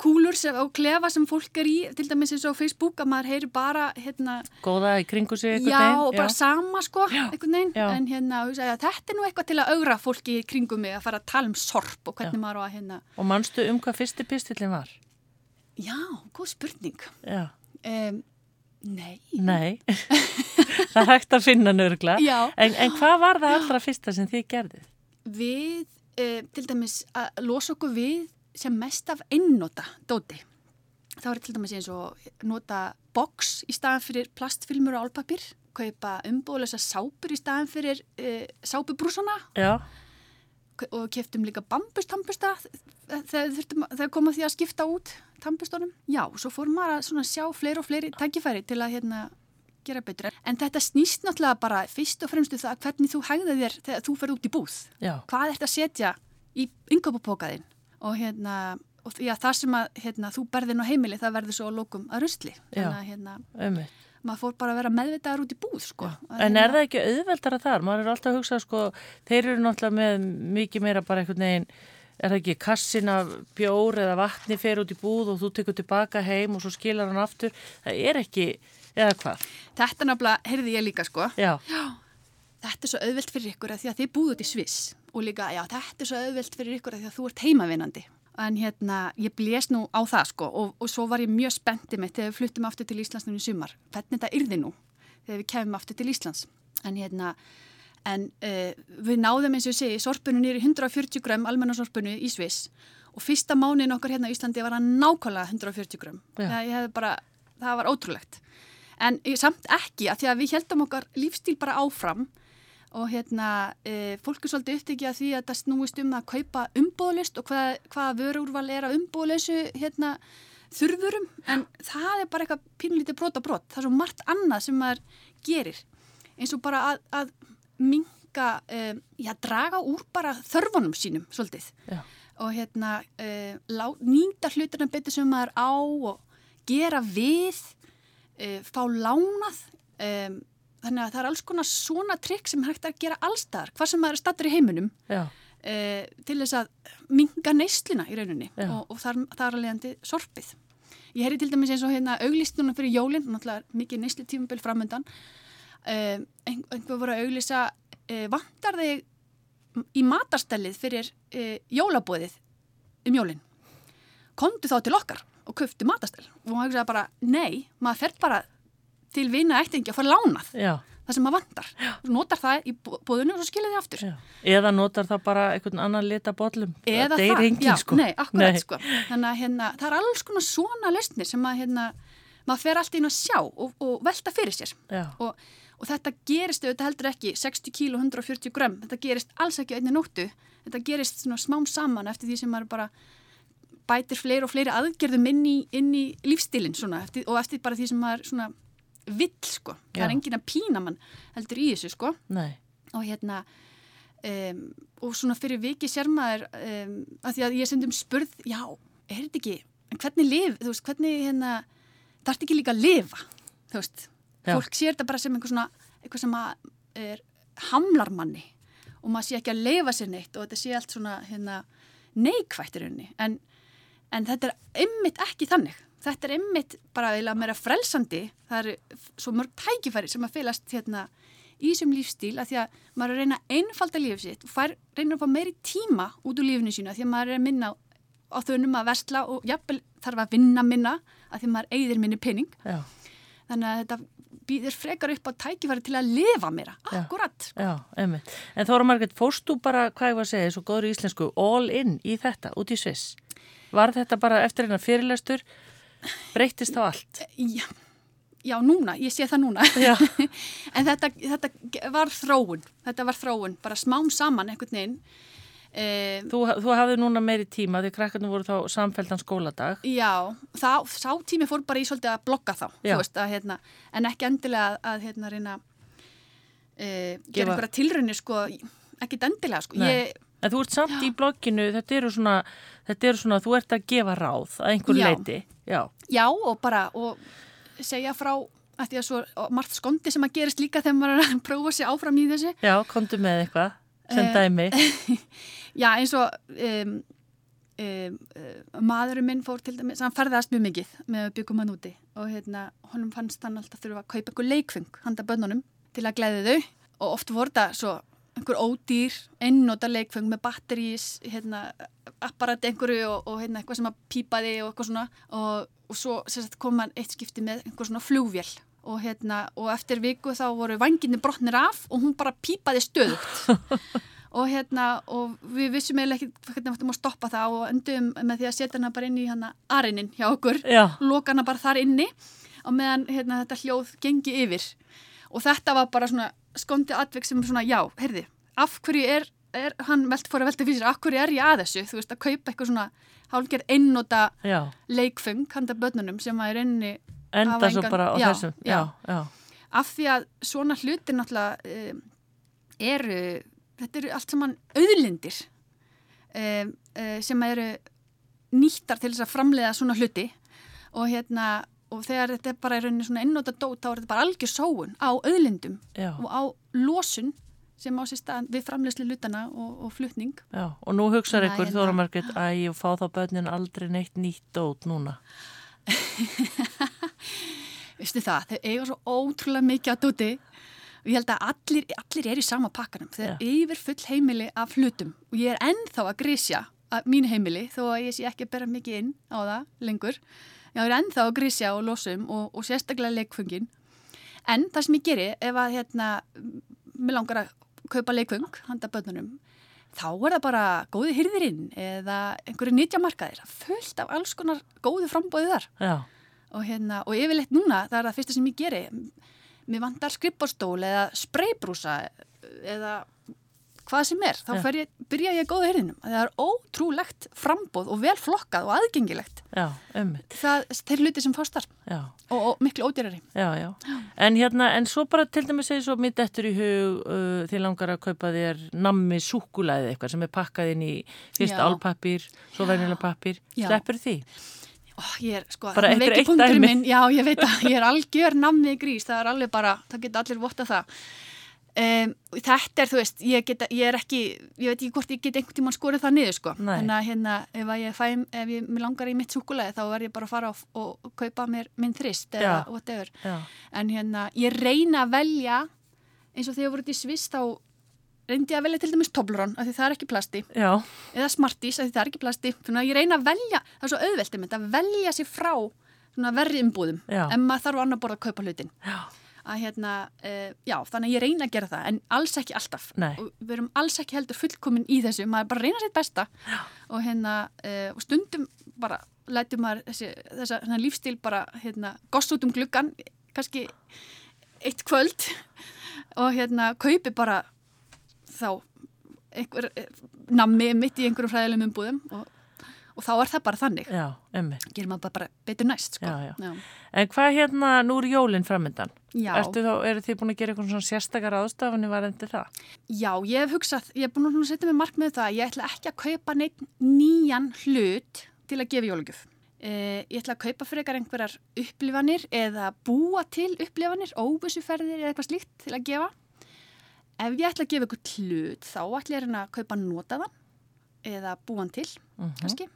kúlur sem, og klefa sem fólk er í til dæmis eins og Facebook að maður heyri bara hérna, góða í kringu sig já veginn, og bara já. sama sko veginn, en hérna ja, þetta er nú eitthvað til að augra fólki í kringum mig að fara að tala um sorp og hvernig já. maður á að hérna og mannstu um hvað fyrsti pistillin var? Já, góð spurning um, Nei Nei það hægt að finna nörgla en, en hvað var það allra fyrsta sem þið gerðið? Við, uh, til dæmis að losa okkur við sem mest af einnota dóti. Þá er til dæmis eins og nota box í staðan fyrir plastfilmur og álpapir, kaupa umbúðlösa sápur í staðan fyrir uh, sápubrúsana Já, og keftum líka bambustambusta þegar, þegar koma því að skipta út tambustónum. Já, svo fór maður að sjá fleiri og fleiri tækifæri til að hérna gera betur. En þetta snýst náttúrulega bara fyrst og fremstu það hvernig þú hægða þér þegar þú ferð út í búð. já, Hvað ert að setja í yngöpupókaðinn og hérna og já, það sem að hérna, þú berðin á heimili það verður svo að lókum að rusli. Já. Þannig að hérna, ummitt. maður fór bara að vera meðvitaðar út í búð sko. Að, En hérna, er það ekki auðveldara þar? Maður er alltaf að hugsa, sko, þeir eru náttúrulega með mikið meira bara einhvern veginn, er það ekki kassin af bjór eða vatni fer út í búð og þú tekur tilbaka heim og svo skilar hann aftur. Það er ekki, eða hvað? Þetta nafnilega, heyrði ég líka sko. Já, þetta er svo auðvelt fyrir ykkur að því að þið búðu út í Sviss og líka, já, þetta er svo auðvelt fyrir ykkur að því að þú ert heimavinandi. En hérna, ég blés nú á það sko og, og svo var ég mjög spenntið mitt þegar við fluttum aftur til Íslands núna í sumar. Hvernig þetta yrði nú þegar við kemum aftur til Íslands. En hérna, en uh, við náðum eins og ég segi, sorpunu nýri 140 gram, almennasorpunu í Sviss og fyrsta mánin okkar hérna í Íslandi var að nákvæmlega 140 gram. Já. Það, bara, það var ótrúlegt. En samt ekki, að því að við heldum okkar lífstíl bara áfram og hérna, e, fólk er svolítið upptekið að því að það snúist um að kaupa umbóðlist og hvað, hvaða vörurval er að umbóðleysu hérna, þurfurum, en það er bara eitthvað pínlítið brota brot, það er svo margt annað sem maður gerir, eins og bara að, að minga, e, já, draga úr bara þörfunum sínum svolítið. Já, og hérna e, lá, nýta hlutina betur sem maður á og gera við, e, fá lánað, e, þannig að það er alls konar svona trikk sem hægt að gera allstaðar, hvað sem maður er stattur í heiminum e, til þess að minga neyslina í rauninni Já. og, og þar, þar að leiðandi sorpið. Ég heyri til dæmis eins og hérna auglýstunum fyrir jólinn, náttúrulega mikið neysli tímabil framöndan, e, ein, einhver voru að auglýsa e, vantar þig í matarstellið fyrir jólabóðið um jólinn. Komdu þá til okkar og köftu matarstell og maður hugsaði bara, nei, maður fer bara til vina ættingi að fara lánað já, það sem maður vantar. Þú notar það í bóðinu og svo skilja þið aftur. já. Eða notar það bara einhvern annan lita bollum. Eða það, enginn, já, sko. nei, akkurat Nei. sko. Þannig að hérna, það er alls konar svona lausnir sem að hérna, maður fer alltaf inn að sjá og, og velta fyrir sér. Og, og þetta gerist auðvitað heldur ekki 60 kíl og 140 grömm, þetta gerist alls ekki einni nóttu. Þetta gerist smám saman eftir því sem maður bara bætir fleiri og fleiri aðgerðum inn í, inn í lífstilinn svona eftir, og eftir bara því sem maður svona vill sko. Það Já. er engin að pína mann heldur í þessu sko nei, og hérna um, og svona fyrir viki sér maður um, að því að ég sendum spurð já, er þetta ekki, en hvernig lif þú veist, hvernig hérna það ert ekki líka að lifa, þú veist Já. fólk sér þetta bara sem einhver svona eitthvað sem að er hamlar manni og maður sé ekki að leifa sér neitt og þetta sé allt svona hérna neikvætt í rauninni, en, en þetta er ymmit ekki þannig þetta er ymmit bara eða meira frelsandi það eru svo mörg tækifæri sem að fylast hérna í þessum lífstíl að því að maður er að reyna að einfalda lífið sitt og fær, reyna að fá meiri tíma út úr lífinu sínu að því að maður er að minna á, þönum að versla og jafnvel þarf að vinna minna að því að maður eigðir minni penning já, þannig að þetta býðir frekar upp á tækifæri til að lifa meira, akkurat sko. já, einmitt. En Þóra Margrét, fórst þú bara, hvað ég var að segja, svo góður íslensku, all in í þetta, út í Sviss? Var þetta bara eftir einhver fyrirlestur, breytist þá allt? já, já, núna, ég sé það núna Já, en þetta, þetta var þróun þetta var þróun, bara smám saman einhvern veginn e, þú, þú hafði núna meiri tíma því krakkarnir voru þá samfeldan skóladag. Já, þá, sá tími fór bara í svolítið að blokka þá, Já. veist, að, hérna, en ekki endilega að, að hérna, reyna e, Gefa- gera einhverja tilraunir, sko, ekkit endilega, sko. Ég, En þú ert samt í blogginu, þetta eru svona, þetta eru svona, þú ert að gefa ráð að einhver Já. leiti. Já, já, og bara, og segja frá, að því að svo, margt skondi sem að gerist líka þegar maður er að prófa sér áfram í þessu. já, komdu með eitthvað, sem Eh, dæmi. Já, eins og um, um, maðurinn minn fór til dæmis, hann ferðast mjög mikið með að byggum hann úti og hérna, honum fannst hann alltaf þurfa að kaupa eitthvað leikfeng handa bönnunum til að glæði þau og oft voru það svo einhver ódýr, einnóta leikfeng með batterís, hérna, apparat einhverju og, og hérna, eitthvað sem að pípaði og eitthvað svona. Og, og svo sagt, kom hann eitt skipti með einhver svona flugvél. Og, hérna, og eftir viku þá voru vanginni brotnir af og hún bara pípaði stöðugt. Og hérna og við vissum eiginlega ekki hvernig við ættum að stoppa það og endum með því að setja hana bara inn í hana arinin hjá okkur, Já. loka hana bara þar inni. Og meðan hérna, þetta hljóð gengi yfir. Og þetta var bara svona skondi atvik sem svona já, heyrði, af hverju er, er hann velt fór að velta fyrir sér, af hverju er ég að þessu? Þú veist, að kaupa eitthvað svona hálfgerð einnota Já, leikfeng handa börnunum sem að er inni enda svo engan- bara á já, þessum já. já, af því að svona hlutir náttúrulega um, eru, þetta eru allt saman auðlindir um, uh, sem eru nýttar til þess að framleiða svona hluti. Og hérna og þegar þetta er bara í rauninni svona einnóta dót þá er þetta bara algjör sóun á auðlindum já, og á losun sem á sér stað við framleiðslu hlutana og, og flutning. Já og nú hugsaður ykkur. Þóra Margrét að ég fá þá börnin aldrei neitt nýtt dót núna. Veistu það, þau eiga svo ótrúlega mikið á dóti. Og ég held að allir, allir er í sama pakkanum. Þau er yfir full heimili af hlutum. Og ég er ennþá að grísja að mín heimili þó að ég sé ekki að bera mikið inn á það lengur ég er ennþá að grísja og losum og, og sérstaklega leikfungin en það sem ég geri ef að hérna, mér langar að kaupa leikfung handa börnunum þá er það bara góði hyrðirinn eða einhverju nýtjamarkaðir fullt af alls konar góðu frambóðu þar. Já, og, hérna, og yfirleitt núna, það er það fyrsta sem ég geri. Mér vantar skrippbórstól eða spraybrúsa eða hvað sem er, þá Já. ég, byrja ég góða hyrðinum það er ótrúlegt frambóð og vel flokkað og aðgengilegt. Já, ummitt það, þeir hluti sem fástar Já, og, og miklu ódýrari. Já, já. En hérna, en svo bara til dæmis segir svo mitt eftir í hug uh, því langar að kaupa þér nammi súkulæði eitthvað sem er pakkað inn í fyrst Já. álpappir, svo venjulega pappir Já. Sleppur því? Ég er sko, Bara veiki eitt dæmi. minn, já ég veit að ég er algjör namni grís, það er alveg bara, það geta allir votta það um, þetta er þú veist, ég, geta, ég er ekki ég veit ekki hvort ég get einhvern tímann skorið það niður sko, Nei. en að hérna ef ég fæ, ef ég langar í mitt súkulæði þá verð ég bara að fara og, og kaupa mér minn þrist eða Já. whatever. Já, en hérna, ég reyna að velja eins og þegar ég voru út í Sviss þá reyndi ég að velja til dæmis Toblerone af því það er ekki plasti. Já, eða Smarties, af því það er ekki plasti. Þannig að ég reyna að velja, það er svo auðvelt einmitt, að velja sér frá Já. en maður þarf á annar borð að kaupa hlutin já, að hérna, uh, já, þannig að ég reyna að gera það en alls ekki alltaf. Nei. og við erum alls ekki heldur fullkomin í þessu maður bara reyna sitt besta. Og hérna, uh, og stundum bara lætum maður þessi, þessa hérna, lífstíl bara, hérna, goss út um gluggan kannski eitt kvöld. Og hérna, kaupi bara þá einhver eh, nammi mitt í einhverjum fræðilegum umbúðum og, og þá er það bara þannig já, gerir maður bara betur næst sko. Já, já. En hvað hérna, nú er jólinn framöndan? Já. Ertu þá, eru þið búin að gera eitthvað svona sérstakar ástafanir varðandi það? Já, ég hef hugsað, ég hef búin að setja mig markmið það, ég ætla ekki að kaupa neitt nýjan hlut til að gefa jólugjöf. Eh, ég ætla að kaupa fyrir eitthvað einhverjar upplifanir eða búa til upplifanir, óvissuferðir eða eitthvað slíkt til að gefa. Ef ég ætla að gefa eitthvað hlut, þá ætla ég að kaupa notaðan eða búan til, Mhm. kannski.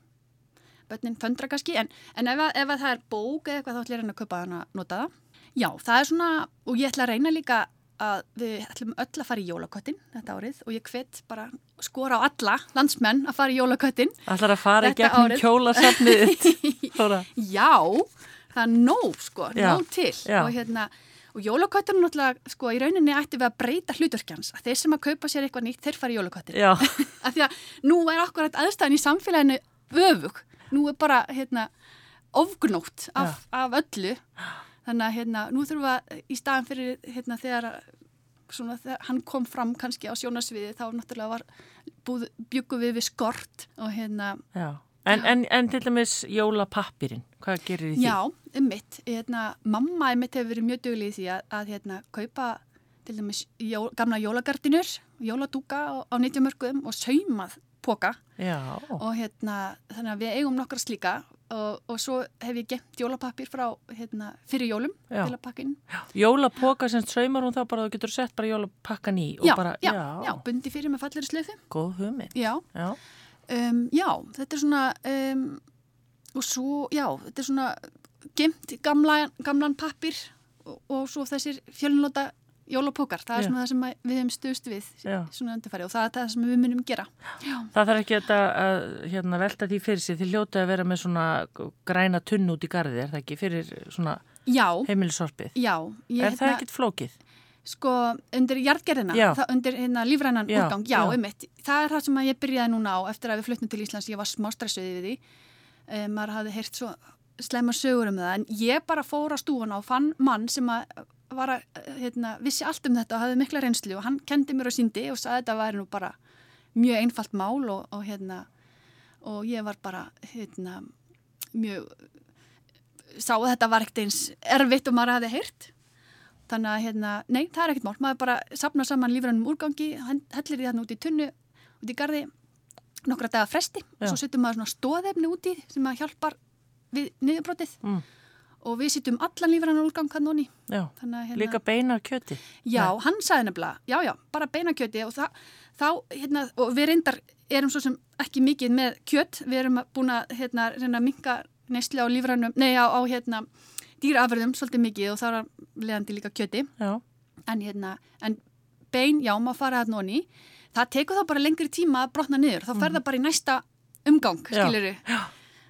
Bönnin föndra kannski, en, en ef, ef að það er bók eða eitthvað þá ætla ég að reyna að kaupa hana notaða. Já, það er svona, og ég ætla að reyna líka að við ætlum öll að fara í jólaköttin þetta árið og ég hvet bara skora á alla landsmenn að fara í jólaköttin. Ætlar að fara í gegnum árið. kjólasafnið þitt? Þóra? Já, það er nóg sko, Já, nóg til já. og hérna, og jólaköttin náttúrulega sko í rauninni ætti við að breyta hluturkjans að þeir sem að kaupa sér eitthvað nýtt, þeir fara í jólaköttin. Já, Af því að nú er okkur aðstæðan í samfélaginu öfug. Nú er bara hérna ofgnótt af, af öllu. Þannig að hérna, nú þurfum við í staðan fyrir hérna þegar svona þegar hann kom fram kannski á sjónasviði þá náttúrulega var búð, byggum við við skort og hérna já. En, en, en til dæmis jólapappirinn, hvað gerir því? Já, um mitt, hérna, mamma um mitt hefur verið mjög duglega í því að, að hérna, kaupa til dæmis jó, gamla jólagardinur, jóladúka á, á nýttjumörkuðum og saumað póka Já, og hérna, þannig að við eigum nokkra slíka og, og svo hef ég gemt jólapappir frá hérna, fyrir jólum Já. til að pakka inn. jólapoka sem saumar hún þá bara, þú getur sett bara jólapakkan í Já, bara, já, já, bundi fyrir með falleri slöfu. góð hugmynd. Já, Já, um, þetta er svona, um, og svo, já, þetta er svona gemt gamla, gamlan pappir og, og svo þessir fjölunlóta jólapókar, það er Já. svona það sem að við hefum stuðst við Já. svona undirfæri og það er það sem við munum gera. Já, það þarf ekki þetta að hérna, velta því fyrir sig, þið hljótið að vera með svona græna tunn út í garði, er það ekki, fyrir svona já, heimilisorpið? já ég, Er það ekkit flókið? Sko, undir jarðgerðina, Já. undir hérna lífrænan Já, úrgang, já, já. einmitt. Það er það sem að ég byrjaði núna á eftir að við fluttum til Íslands, ég var smá stressuð við því. Um, maður hafði heyrt svo slemma sögur um það, en ég bara fór á stúfana og fann mann sem að var að, hérna, vissi allt um þetta og hafði mikla reynslu og hann kendi mér og síndi og sagði að þetta væri nú bara mjög einfalt mál og, og hérna, og ég var bara, hérna, mjög, sá að þetta var ekkert eins erfitt og maður hafði heyrt. Þannig að, hérna, nei, það er ekkert mál. Maður bara sapna saman lífrænum úrgangi, hellir því þarna út í tunnu, út í garði, nokkra daga fresti Já. og svo setjum maður svona stóðefni úti sem að hjálpar við niðurbrotið Mm. Og við setjum allan lífrænan úrgang hann onni. Já, Þannig að, hérna, líka beina kjöti. Já, hann sagði nefnilega, já, já, bara beinakjöti og það, þá, hérna, og við reyndar erum svo sem ekki mikið með kjött, við erum búin að, hérna, reyna að minka neysli á lífrænum, nei, á, á hérna, dýraafurðum svolítið mikið og það er leðandi líka kjöti, Já, en hérna, en bein, já, maður fara það noni, það tekur þá bara lengri tíma að brotna niður, þá fer það bara í næsta umgang, Mhm. Já. skilur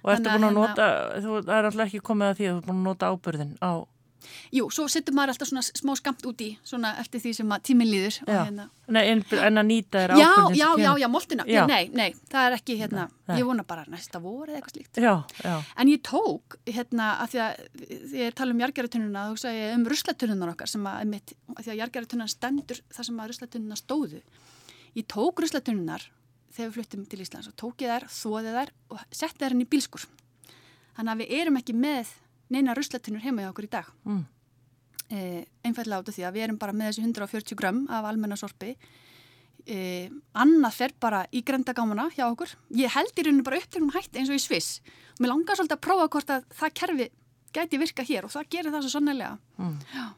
og ertu búin að hérna- nota, þú er alltaf ekki komið að því að þú er búin að nota ábyrðin á, Jú, svo setur maður alltaf svona smá skamt út í, svona eftir því sem tíminn líður Já. hérna, nei, en, en að nýta Já, ábyrðin. já, já, kemur. já, moltina. Já. Nei, nei, það er ekki, hérna, Nei. ég vona bara næsta vor eða eitthvað slíkt. Já, já, En ég tók, hérna, að því að því ég tala um jargæratununa, þú sagði um ruslatunnunar okkar sem að, að því að jargæratunnan stendur þar sem að ruslatunnunar stóðu. Ég tók ruslatunnunar þegar við fluttum til Íslands og tók ég þær, þóði þær og setti þær inn í bílskur. Þannig að við erum ekki með neina ruslatunnur heima hjá okkur í dag. mm, eh, einfallega át af því að við erum bara með þessi 140 grömm af almenna sorpi. Eh, annað fer bara í grendagámana hjá okkur. Ég held í rauninu bara upptöknum hætti eins og í Sviss. Mér langar svolítið að prófa hvort að það kerfi gæti virka hér og það gerir það svo sannlega mm.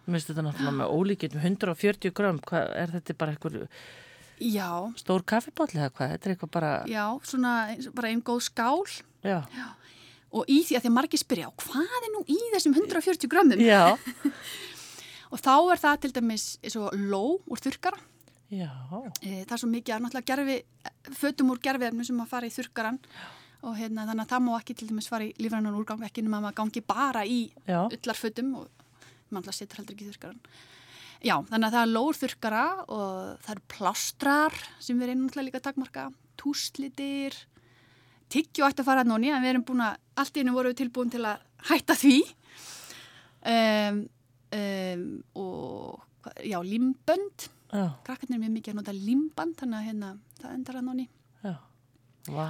Mér finnst þetta náttúrulega með ólíkinn 140 grömm, hvað er þetta bara einhver já, stór kaffibotli eða hvað, þetta er eitthvað bara, já, svona bara einn góð skál. Já, og í því að því að margir spyrja "Og hvað er nú í þessum 140 grömmum? Já, og þá er það til dæmis og ló úr þurkara já, E, það er svo mikið að náttúrulega gerfi, fötum úr gerfiðarnu sem að fara í þurkaran og hérna, þannig að það má ekki til dæmis fara í lífrannan úrgang ekki nema að maður gangi bara í já, ullarfötum og maður setur heldur ekki í þurkaran. Já, þannig að það er lóur þurkara og það eru plástrar sem við reynum náttúrulega líka að takmarka, túslitir, tyggju ætti að fara að nóni en við erum búin að, allt í hennu voru við tilbúin til að hætta því. Um, um, og já, limbönd krakkarnir er mjög mikið að nota limband þannig að hérna, það endar að nonni já, vá,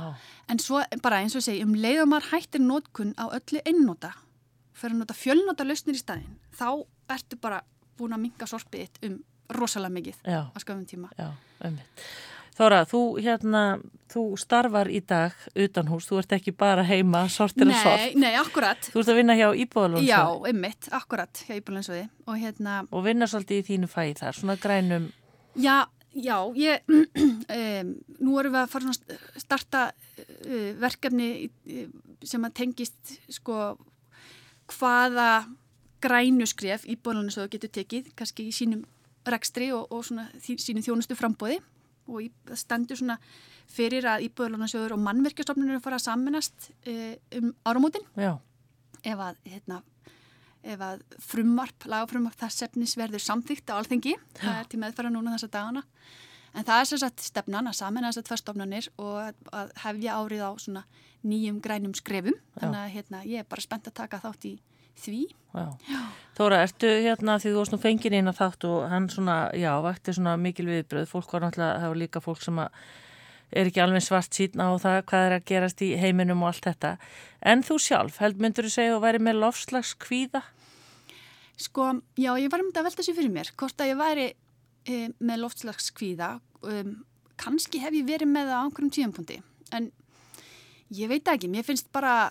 en svo bara eins og segi, um leiðum maður hættir nótkunn á öllu einnóta fyrir að nota fjölnóta lausnir í staðinn þá ertu bara búin að minga sorpið þitt um rosalega mikið já, á skafum tíma. Já, ummitt. Þóra, þú hérna, þú starfar í dag utan hús, þú ert ekki bara heima, sortir og sort. Nei, nei, akkurat Þú ert að vinna hjá Íbúðalónsvöði Já, einmitt, akkurat hjá Íbúlandsvöði og hérna, og vinna svolítið í þínu fæði þar, svona grænum, já, já ég, um, nú erum við að fara svona að starta uh, verkefni sem að tengist sko hvaða grænuskref Íbúlandsvöði getur tekið, kannski í sínum rekstri og, og svona því, sínum þjónustu frambóði og í, það stendur svona fyrir að Íbúlandsvöður og mannverkjastofnunir fara að saminast uh, um áramótin. Já, ef að, hérna, ef að frumvarp, lagafrumvarp þess efnis verður samþýgt á alþengi, það er til meðfæra núna þessa dagana, en það er sem sagt stefnan að samina þessar tvær stofnanir og að, að hefja árið á svona nýjum grænum skrefum, þannig að hérna, ég er bara spennt að taka þátt í því. já. Þóra, ertu hérna því þú varst nú fengin inn að þátt og hann svona, já, vakti svona mikil viðbröð, fólk var náttúrulega, það var líka fólk sem er ekki alveg svart síðan á það hvað er að gerast í heiminum og allt þetta. En þú sjálf, held myndur þú segja að væri með lofslags kvíða? Sko, já, ég var um þetta að velta sér fyrir mér, hvort að ég væri e, með loftslagskvíða, um, kannski hef ég verið með það á einhverjum tíðanpunkti, en ég veit ekki, mér finnst bara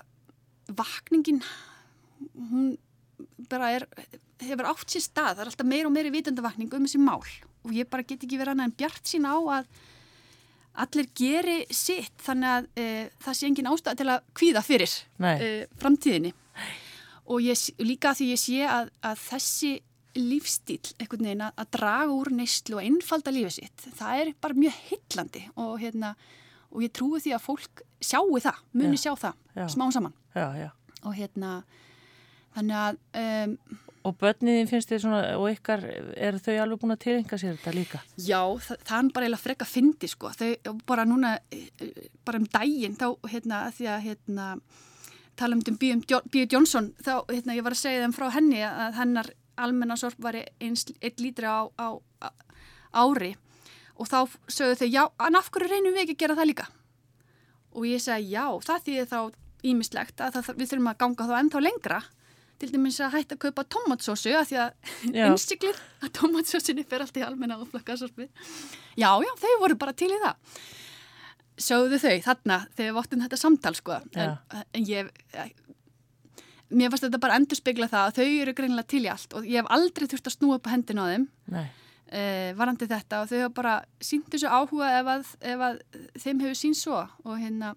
vakningin, hún bara er, hefur átt sér stað, það er alltaf meira og meira vitundavakning um þessi mál og ég bara get ekki verið annað en bjart sín á að allir geri sitt þannig að e, það sé engin ástæð til að kvíða fyrir e, framtíðinni og ég, líka því ég sé að, að þessi lífstíl einhvern veginn að, að draga úr neyslu og einfalda lífið sitt, það er bara mjög heillandi og, hérna, og ég trúi því að fólk sjáu það, muni Já. sjá það Já. smá saman Já, já. og hérna þannig að um, Og börniðin finnst þið svona, og ykkar, eru þau alveg búin að tilhenga sér þetta líka? Já, það, það er bara eiginlega freka fyndi sko, þau bara núna, bara um daginn þá, hérna, því að, hérna, tala um B.U. Johnson, þá, hérna, ég var að segja þeim frá henni að hennar almennasorp var eins, eitt lítri á, á, á ári og þá sögðu þau, já, en af hverju reynum við ekki að gera það líka? Og ég segi, já, það þýðir þá ímislegt að það, við þurfum að ganga þá ennþá lengra til dæmis að hætta að kaupa tomatsósu að því að innsiklið að tomatsósunni fer allt í almenna og flakkasorpi já, já, þau voru bara til í það. Sögðu þau þarna þegar við óttum þetta samtal sko. En, en ég mér fannst þetta bara endur spegla það að þau eru greinilega til í allt og ég hef aldrei þurft að snúa upp hendin á þeim uh, varandi þetta. Og þau hafa bara sínt þessu áhuga ef að, ef að þeim hefur sínt svo og hérna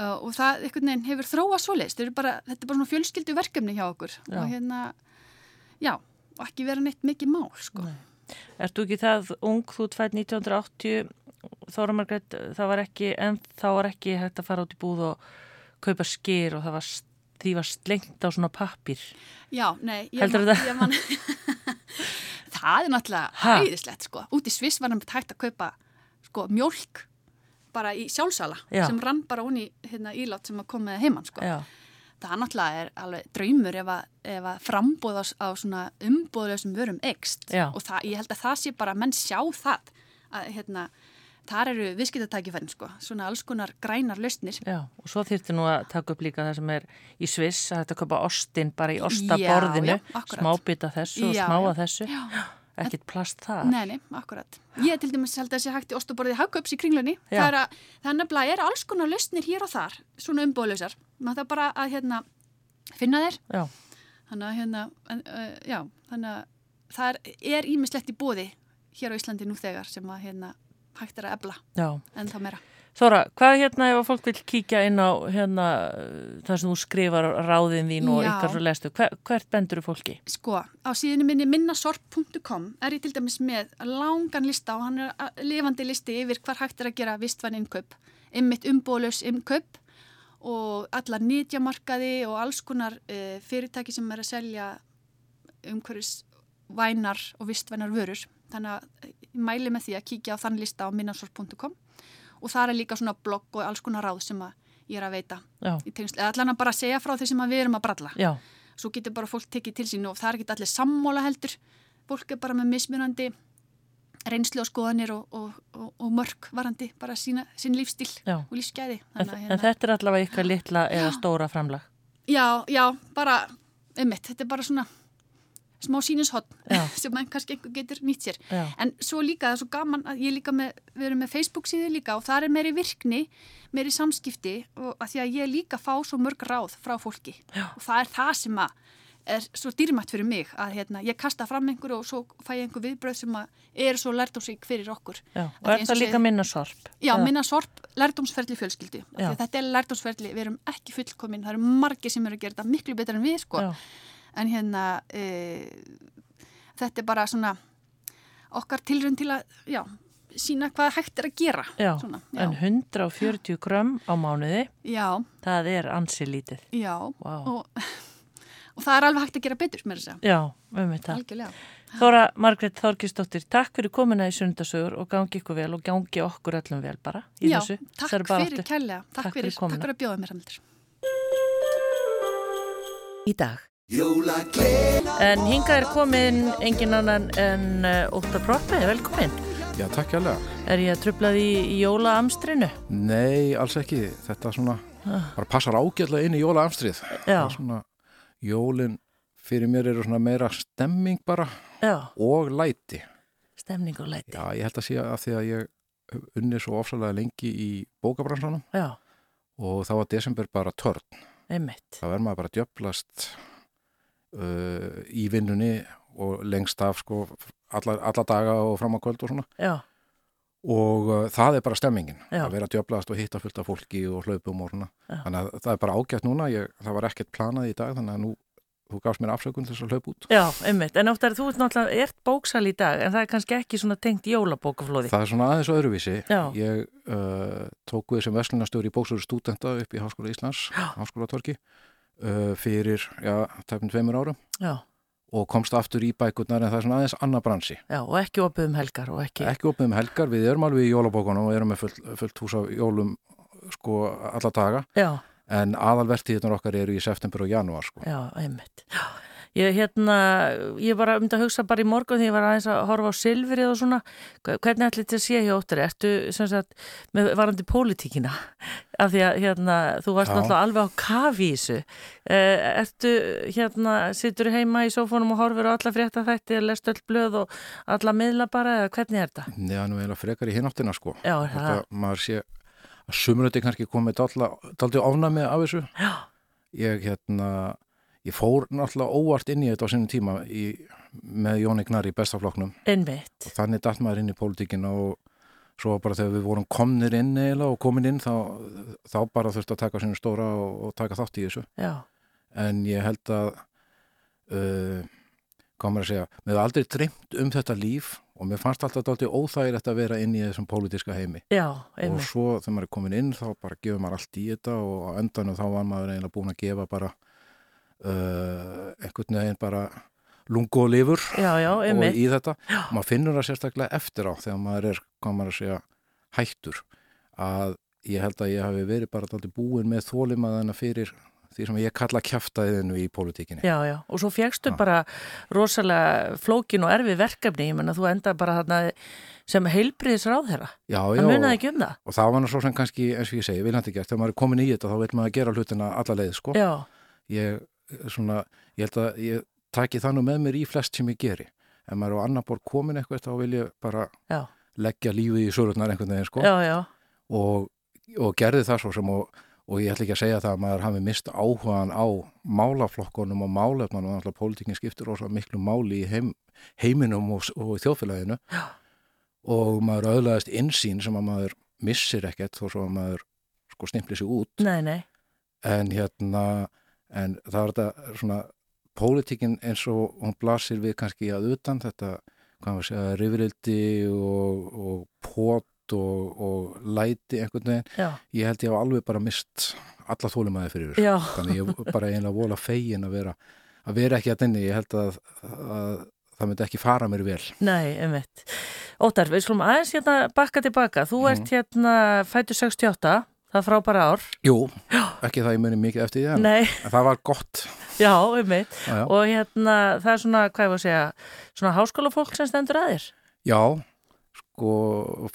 Uh, og það veginn, hefur þróa svo leist þetta er bara, svona fjölskyldu verkefni hjá okkur. Já. og hérna já, og ekki vera neitt mikið mál sko. Ertu ekki það ung? Þú tvært 1980 þóra margætt, það var ekki en þá var ekki hægt að fara út í búð og kaupa skýr og það var því var slengt á svona pappir Já, nei ég man, ég man, það er náttúrulega hæðislegt sko, út í Sviss var hann hægt að kaupa sko mjölk bara í sjálfsala Já. sem rann bara onni hérna, ílátt sem að koma með heimann sko. það náttúrulega er alveg draumur ef að, ef að frambóða á svona umbóðulegum vörum ekst og það, ég held að það sé bara, menn sjá það að hérna þar eru viðskiptatækifærin sko, svona alls konar grænar lausnir. Já, og svo þýrti nú að taka upp líka það sem er í Sviss að þetta köpa ostin bara í ostaborðinu, smábita þessu og smáa þessu. Já, ekkit plast það. Nei, nei, akkurat. Ég til dæmis held að þessi hægt í ostuborðið hagköps í kringlunni. Það er, að, það er er alls konar lausnir hér og þar, svona umbóðlausar. Það er bara að hérna, finna þeir. Já. Þannig að hérna, uh, já, þannig að það er ímislegt í bóði hér á Íslandi nú þegar sem að hérna hægt er að ebla. Já. En þá meira. Þóra, hvað hérna ef að fólk vil kíkja inn á hérna þar sem þú skrifar ráðin þín og ykkar svo lestu, Hver, hvert bendur þú fólki? Sko, á síðinu minni minnasorp.com er ég til dæmis með langan lista og hann er lifandi listi yfir hvar hægt er að gera vistvann innkaup, ymmit umbólus innkaup og allar nýtjamarkaði og alls konar uh, fyrirtæki sem er að selja umhverjus vænar og vistvannar vörur. Þannig að ég mæli með því að kíkja á þann lista á minnasorp.com og það er líka svona blogg og alls konar ráð sem ég er að veita eða allan að bara segja frá því sem við erum að bralla. Já. svo getur bara fólk tekið til sín og það er ekki allir sammóla heldur. Fólk er bara með mismunandi reynslu og skoðanir og, og, og, og mörg varandi bara sína, sín lífstíl já. og lífsgæði. En, hérna, en þetta er allavega ykkar litla eða stóra framlag? Já, já, bara einmitt, þetta er bara svona smá sínishotn sem mann kannski einhver getur nýtt sér. Já. en svo líka það er svo gaman að ég líka með, við erum með Facebook síðu líka og það er meiri virkni, meiri samskipti og að því að ég líka fá svo mörg ráð frá fólki. Já. og það er það sem að er svo dýrmætt fyrir mig að hérna, ég kasta fram einhverju og svo fæ ég einhver viðbröð sem er svo lærdomsvík fyrir okkur. Já, og er það líka minna sorp? Já, minna sorp, lærdomsferðli fjölskyldu. Þetta er lærdomsferðli, við erum ekki fullkomin það eru margir sem eru að gera þetta miklu betur en við sko. En hérna e, þetta er bara svona okkar tilrönd til að já, sína hvað hægt er að gera. Já, svona, já. En 140 grömm á mánuði það er ansi lítið. Já, wow. og, og það er alveg hægt að gera betur með þess að Já, um þetta Þóra Margret Þorkistóttir, takk fyrir komina í sundasögur og gangi ykkur vel og gangi okkur öllum vel bara í Já, þessu. takk fyrir kærlega, takk, takk fyrir, takk fyrir að bjóða mér heldur. Í dag En hinga er komin engin annan en uh, Óttar Proppi, velkomin. Já, takk hjálpa. Er ég að tröfla því í jólaamstrinu? Nei, alls ekki. Þetta svona, ah. bara passar ágjörlega inn í jólaamstrið. Já. Svona, jólinn fyrir mér eru svona meira stemming bara Já. og læti. Stemming og læti. Já, ég held að sé að því að ég unni svo ofsalega lengi í bókabransanum. Já. Og þá var desember bara törn. Einmitt. Það verður maður bara djöblast uh, í vinnunni og lengst af sko alla, alla daga og fram á kvöld og svona Já. og uh, það er bara stemmingin Já. að vera djöblast og hitta fullt af fólki og hlaupum og svona Já. þannig að það er bara ágætt núna ég, það var ekkert planað í dag þannig að nú þú gafst mér afsökun til þess að hlaupa út Já, einmitt, en oftar þú ert náttúrulega ert bóksal í dag en það er kannski ekki svona tengt jólabókaflóði Það er svona aðeins öðruvísi Já. Ég uh, tók við sem vestlunastjóri í bóksóru stúdenta upp í Háskóla Íslands Háskóla Torki uh, fyrir, já, tæpum tveimur árum já. og komst aftur í bækurnar en það er svona aðeins annar bransi. Já, og ekki opið um helgar og ekki... Ekki opið um helgar, við erum alveg í jólabókunum og erum með fullt, fullt hús á jólum sko alla daga, já. en aðalvertíðunar okkar eru í september og janúar sko. Já, einmitt. Já. Ég, hérna, ég var um að hugsa bara í morgun því ég var aðeins að horfa á Silvrið og svona, hvernig ætlir þetta að sé hjá óttur? Ertu sagt, með varandi pólitíkina? Af því að hérna, þú varst Já. náttúrulega alveg á þessu. Eh, ertu, hérna, sittur þú heima í sófónum og horfur á alla frétta þætti eða lest öll blöð og alla miðla bara eða hvernig er þetta? Já, nú er það frekar í hináttina sko. Já, það. Maður sé að sumröndi kannski komið daldi ofnami af þessu. Já. Ég, hérna ég fór náttúrulega óvart inn í þetta á sínum tíma í, með Jóni Gnar í bestafloknum Einmitt. og þannig dætt maður inn í pólitíkin og svo bara þegar við vorum komnir inn eða og komin inn þá, þá bara þurfti að taka sínum stóra og, og taka þátt í þessu Já. en ég held að uh, komur að segja, mér hef aldrei dreymt um þetta líf og mér fannst alltaf alltaf óþægilegt að vera inn í þessum pólitíska heimi Já, og svo þegar maður er komin inn þá bara gefur maður allt í þetta og á endanum þá var maður eiginlega búin að gefa bara uh, einhvern veginn bara lungu og lifur já, já, og í þetta maður finnur það sérstaklega eftir á þegar maður er, hvað maður að segja, hættur að ég held að ég hafi verið bara alltaf búin með þólimaðana fyrir því sem ég kalla kæftæðinu í pólitíkinni. Já, já, og svo ja. bara rosalega flókin og erfi verkefni, ég menna þú enda bara þarna sem heilbriðis ráð þeirra. Já, já. Það munnaði ekki um það. Og það var svo sem kannski, eins og ég segi, viljandi gert, þegar maður er komin í þetta þá vil maður gera hlutina alla leið, sko. Já. Ég svona, ég held að ég taki það nú með mér í flest sem ég geri ef maður á annar borð komin eitthvað þá vil ég bara já. leggja lífið í sururnar einhvern veginn sko já. Og, og gerði það svo sem og, og ég ætla ekki að segja það að maður hafi mist áhugaðan á málaflokkonum og málefnanum og alltaf pólitíkin skiptir ósað miklu máli í heim, heiminum og, og þjóðfélaginu og maður auðlaðist insýn sem að maður missir ekkert þó svo að maður sko snimpli sig út nei, nei. en hérna en það var þetta svona pólitíkin eins og hún blasir við kannski að utan þetta, hvað maður segja, rifrildi og, og pot og, og læti einhvern veginn, Já. ég held ég á alveg bara mist alla þólumæði fyrir þessu, þannig ég bara einlega vola fegin að vera, að vera ekki að þenni, ég held að, að það myndi ekki fara mér vel. Nei, einmitt. Óttar, við slúmum aðeins hérna bakka tilbaka, þú ert mm. hérna fættu 68 Það er frábæra ár. Jú, ekki það ég muni mikið eftir því, en, en það var gott. Já, um mitt. Og hérna, það er svona, hvað ég var að segja, svona háskólafólk sem stendur að þér? Já, sko,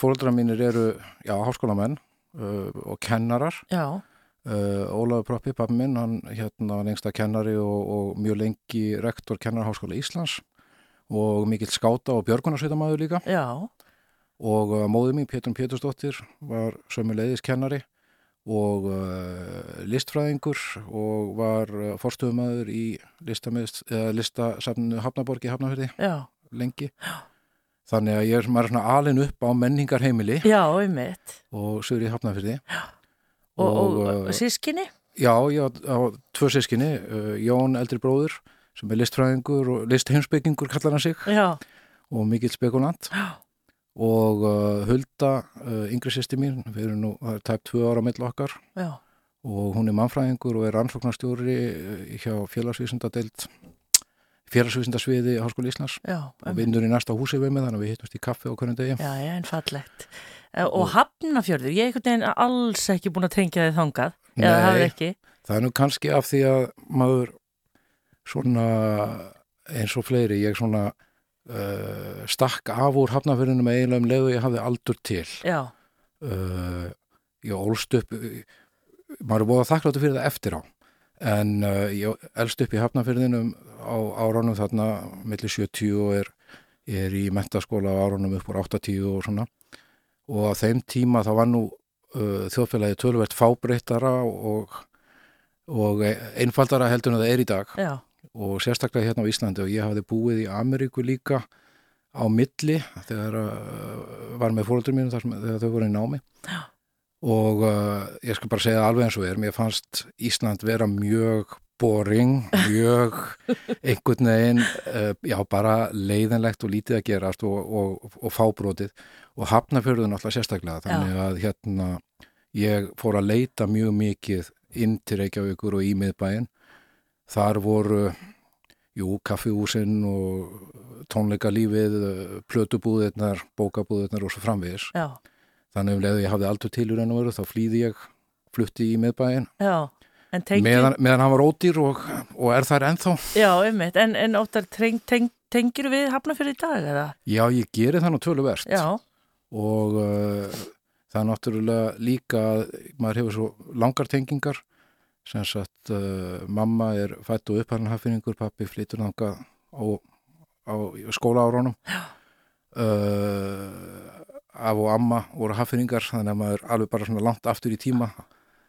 fólkdra mínir eru, já, háskólamenn uh, og kennarar. Já. Uh, Ólafur Proppi, pappi minn, hann hérna var lengsta kennari og, og mjög lengi rektor kennarháskóla Íslands og mikill skáta og björgunarsveitamæður líka. Já. Og uh, móðið mín, Pétur Pétursdóttir, var sömuleiðis kennari og uh, listfræðingur og var uh, forstöðumæður í listasafnu Hafnaborgi Hafnafjörði lengi. Já. þannig að ég er, er svona alin upp á menningarheimili Já, og sögur í Hafnafjörði Og, og, og uh, sískinni? Já, ég á tvö sískinni Jón eldri bróður sem er listfræðingur og listheimsbyggingur kallar hann sig. Já. og mikill spekulant. Já og uh, Hulda, uh, yngri sýsti mín, við erum nú, það er tæpt tvö ára mill okkar Já. og hún er mannfræðingur og er ansóknarstjóri uh, hjá félagsvísindadeild félagsvísindasviði Háskóli Íslands Já, og vinnur í næsta húsi við mig þannig að við hittumst í kaffi á hvernig degi. Já, já, en fallegt. Og, og Hafnafjörður, ég er einhvern veginn alls ekki búin að tengja þið þangað, eða hafði ekki? Það er nú kannski af því að maður svona eins og fleiri, ég svona uh, stakk af úr hafnafyrðinu með eiginlega um leiðu ég hafði aldur til. Já. Uh, Ég ólst upp maður er búið að þakkláttu fyrir það eftir á en uh, ég elst upp í hafnafyrðinu á áraunum þarna mellir 70 og er, er í mentaskóla á áraunum upp úr 80 og svona. Og á þeim tíma þá var nú þjóðfélagi tölvert fábreyttara og, og einfaldara heldur en það er í dag. Já og sérstaklega hérna á Íslandi og ég hafði búið í Ameríku líka á milli þegar uh, var með fólöldur mínu þegar þau voru í námi. Já. og uh, ég skal bara segja alveg eins og er, mér fannst Ísland vera mjög boring, mjög einhvern veginn uh, já bara leiðinlegt og lítið að gerast og, og, og fábrótið og hafnafjörðun alltaf sérstaklega þannig að hérna ég fór að leita mjög mikið inn til Reykjavíkur og í miðbæinn. Þar voru jú, kaffihúsinn og tónleikalífið plötubúðirnar, bókabúðirnar og svo framvegis Já. þannig um leiðu ég hafði aldur til úr enn og veru þá flýði ég flutti í miðbæin tengir... meðan, meðan hann var ódýr og, og er þar ennþá Já, einmitt, en, en óttar teng, teng, tengir við hafnafjörði í dag eða? Já, ég geri það nú töluvert Já. og uh, það er náttúrulega líka maður hefur svo langar tengingar sem sagt uh, mamma er fætt og upphælnahafningur pappi flytur þanga á, á skóla árunum uh, af og amma voru hafningar þannig að maður alveg bara svona langt aftur í tíma.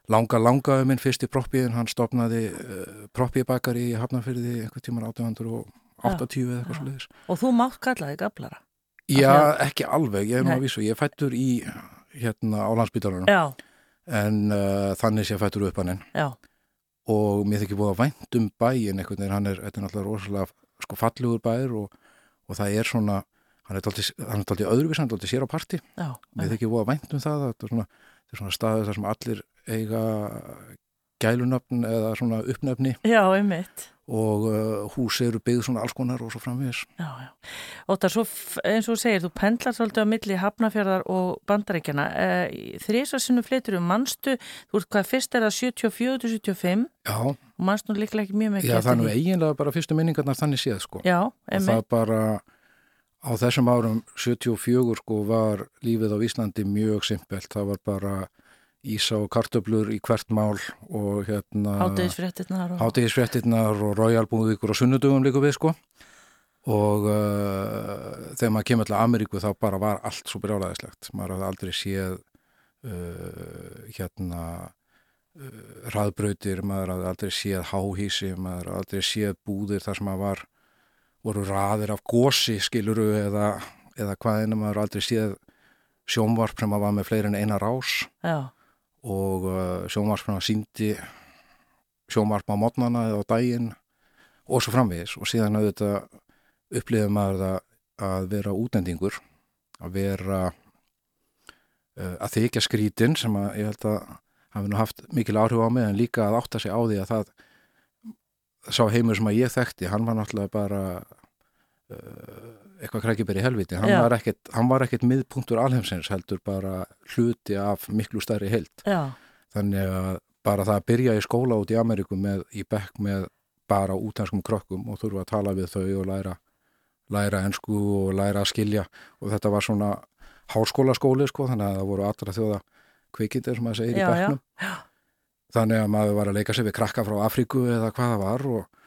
Langa langaðu minn fyrst í proppiðin hann stopnaði uh, proppibakari í Hafnarfyrði einhvern tíman 1880 eða eitthvað sluðis Og þú mátt kallaði gablara? Já, ekki alveg, ég er nú að vísu ég fættur í hérna á landsbytarunum en uh, þannig sé fættur upp hann og mér þykir búið að vænt um bæin einhvern veginn, hann er, er náttúrulega rosalega sko fallugur bæir og, og það er svona, hann er alltaf öðruvís, hann er alltaf sér á parti. Mér þykir búið að vænt um það, það er svona, svona staðið þar sem allir eiga gælunöfn eða svona uppnöfni. Já, einmitt og uh, hús eru byggð svona alls konar og svo framvegis. Já, já. Óttar, eins og þú segir, þú pendlar svolítið á milli Hafnafjörðar og Bandaríkjana eh, þrísvarsinu flytur um mannstu þú veist hvað, fyrst er það 74-75 Já. Og mannstu líklega ekki mjög mikið Já, það er nú eiginlega bara fyrstu minningarnar þannig séð sko. Já, einmitt Það bara á þessum árum 74 sko var lífið á Íslandi mjög simpelt, það var bara ísa og kartöblur í hvert mál og hérna Hátegisfréttinnar og, Hátegisfréttinnar og Royal-búðvíkur og sunnudugum líka við sko. Og uh, þegar maður kemur til Ameríku þá bara var allt svo brjálæðislegt. Maður hafði aldrei séð uh, hérna uh, raðbrautir, maður hafði aldrei séð háhísi, maður hafði aldrei séð búðir þar sem maður var voru raðir af gósi skiluru eða, eða hvaðina maður aldrei séð sjónvarp sem maður var með fleiri en eina rás. Já og uh, sjónvarpna síndi sjónvarp á mótnana eða á daginn og svo framvegis. Og síðan auðvitað upplifið maður það að vera útendingur að vera uh, að þykja skrítin sem að ég held að hafi nú haft mikil áhrif á mig en líka að átta sig á því að það sá heimur sem að ég þekkti hann var náttúrulega bara uh, eitthvað krækiberi helviti hann var, ekkit, hann var ekkert miðpunktur alheimsins heldur bara hluti af miklu stærri held Já. þannig að bara það að byrja í skóla út í Ameríku með, í bekk með bara útenskum krökkum og þurfa að tala við þau og læra læra ennsku og læra að skilja. Og þetta var svona háskóla skóli sko þannig að það voru allra þjóða kvikindir sem maður segir já, í bekknum. Já. þannig að maður var að leika sig við krakka frá Afríku eða hvaða var og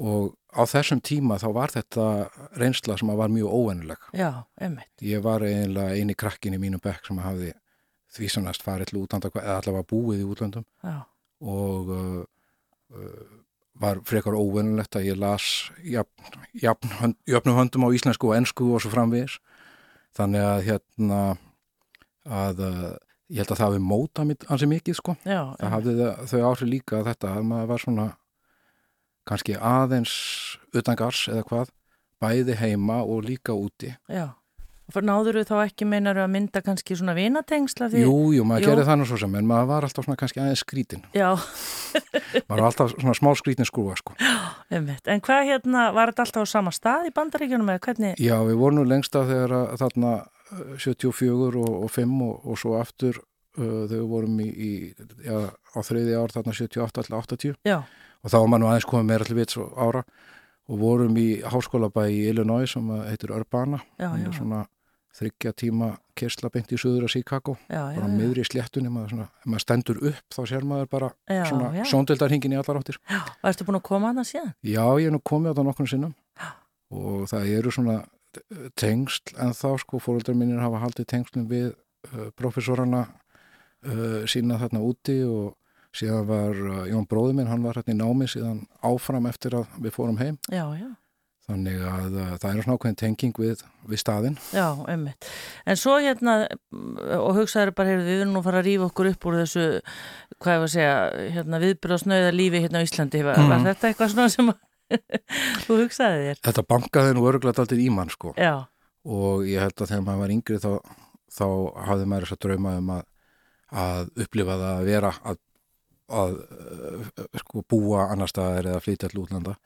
og á þessum tíma þá var þetta reynsla sem var mjög óvennileg Já, einmitt. Ég var eiginlega eini krakkin í mínum bekk sem hafði því sannast farið til útlanda eða allavega búið í útlandum Já. og uh, uh, var frekar óvennilegt að ég las jafn, jafn, hönd, jöfnum höndum á íslensku og ennsku og svo framvegis. Þannig að hérna að uh, ég held að það hefði mótað mér ansi mikið sko. Já, það hafði þau áhrif líka að þetta að maður var svona kannski aðeins utangars eða hvað, bæði heima og líka úti. Já, og náður þú þá ekki meinar að mynda kannski svona vinatengsla því? Jú, jú, maður gerði það nú svo sem, en maður var alltaf svona kannski aðeins skrítin. Já. maður var alltaf svona smá skrítin skrúa, sko. Umvitt, en hvað hérna, var þetta alltaf á sama stað í bandaríkjunum eða hvernig? Já, við vorum nú lengst af þegar að, þarna 74 og, og 5 og, og svo aftur uh, þegar við vorum í, í já, á þriði ár þarna 78 alltaf 80. Já og þá var maður aðeins komið meira til vits ára. Og vorum í háskólabæ í Illinois sem heitir Urbana. Já, já. svona þryggja tíma kersla beint í söður af Chicago. Bara miður í sléttunni maður, svona, maður stendur upp þá sér maður bara já, svona sjóndeldarhingin í allar áttir. Og erstu búin að koma að það síðan? Já, ég er nú komið á það nokkur sinnum. Og það eru svona tengsl en þá sko. Fóröldar mínir hafa haldið tengslum við uh, profesorana uh, sína þarna úti og síðan var uh, Jón bróður minn, hann var hérna í námi síðan áfram eftir að við fórum heim já, já. þannig að uh, það er svona ákveðin tenging við, við staðin Já, einmitt. En svo hérna og hugsaður bara, heyrðu, við erum nú að fara að rýfa okkur upp úr þessu, hvað var að segja hérna, viðbyrðasnöða lífi hérna á Íslandi var, mm. var þetta eitthvað svona sem þú hugsaði þér? Þetta bankaði nú öruglega alltaf í mann sko já. og ég held að þegar maður var yngri þá, þá hafði maður þess að drauma um að að upplifa það að vera að að uh, sko búa annar staðar eða flytja til útlanda.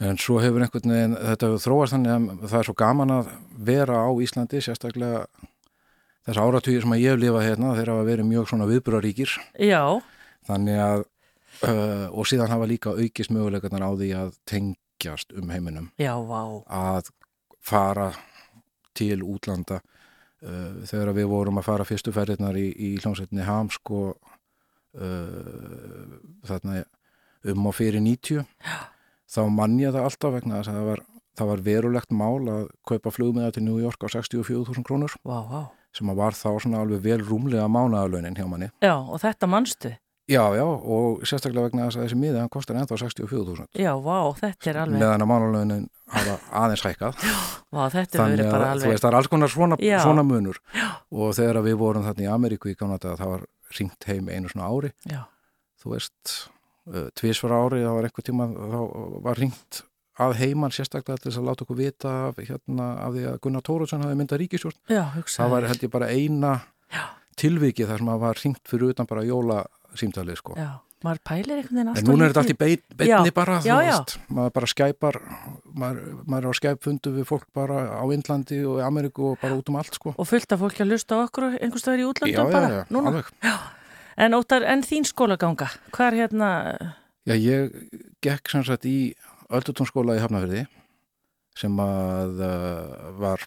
En svo hefur einhvern veginn þetta þróast þannig að það er svo gaman að vera á Íslandi sérstaklega þess áratugir sem að ég hef lifað hérna þeir hafa verið mjög svona viðbúraríkir Já. Þannig að uh, og síðan hafa líka aukist mögulegarnar á því að tengjast um heiminum. Já, vá. Að fara til útlanda uh, þegar við vorum að fara fyrstu ferðirnar í, í hljómsveitinni Hamsk og uh, þarna um og fyrir 90 þá mann ég það alltaf vegna þess að það var, það var verulegt mál að kaupa flugmiða til New York á 64.000 krónur. Wow, wow. sem var þá svona alveg vel rúmlega mánagalögnin hjá manni. Já, og þetta mannstu? Já, já, og sérstaklega vegna þess að þessi miða hann kostar ennþá 64.000 Já, vá, þetta er alveg meðan að mánagalögnin hafa aðeins hækkað. Vá, þetta er verið bara alveg Þú veist, það er alls konar svona, svona munur. Já. og þegar við vorum þarna í Ameríku í Kanada það var ringt heim einu svona ári. Já. þú veist uh, tvísfara ári, það var einhver tíma þá var ringt að heimann sérstaklega til þess að láta okkur vita af, hérna, af því að Gunnar Tóruðsson hafi myndað ríkisjórn það var held ég bara eina Já. tilviki þar sem að var ringt fyrir utan bara jólasýmtalið sko. Já maður pælir einhvern veginn alltaf en núna er þetta allt í beit, beitni bara já, já. Veist, maður bara skæpar maður, maður er á skæpfundu við fólk bara á Indlandi og Ameríku og bara út um allt sko. og fullt af fólki að lusta okkur einhvers staðar í útlandu já, bara já, núna. en, óttar, en þín skólaganga, hvað er hérna? Já, ég gekk sem sagt í Öldutúnskóla í Hafnafjörði sem að uh, var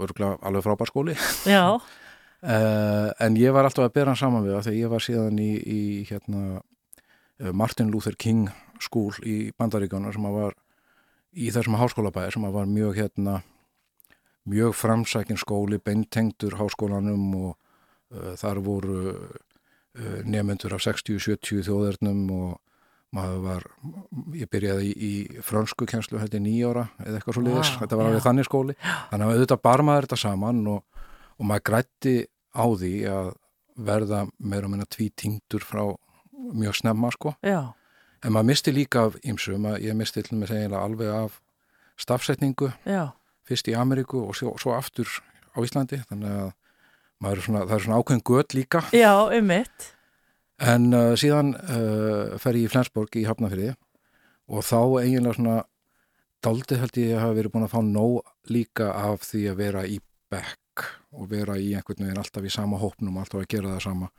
örgulega alveg frábær skóli. Já Uh, en ég var alltaf að bera hann saman við það þegar ég var síðan í, í hérna, uh, Martin Luther King skúl í Bandaríkjónar sem að var í þessum háskólabæði sem að var mjög hérna mjög framsækin skóli, beintengtur háskólanum og uh, þar voru nefnendur af 60-70 þjóðernum og maður var, ég byrjaði í, í frönsku kjenslu hætti nýjóra eða eitthvað svo liðis, wow, þetta var alveg þannig skóli. Þannig að auðvitað bar maður þetta saman og og maður grætti á því að verða meira og minna tvítingdur frá mjög snemma sko. Já. en maður misti líka af ymsum ég misti til mig segilega alveg af stafsetningu Já. fyrst í Ameríku og svo, svo aftur á Íslandi. Þannig að er svona, það er svona ákveðin gött líka. Já, um mitt en uh, síðan uh, fer ég í Flensborg í Hafnafyrði og þá eiginlega svona daldið held ég að hafa verið búin að fá nóg líka af því að vera í bekk og vera í einhvern veginn alltaf í sama hópnum, alltaf að gera það sama.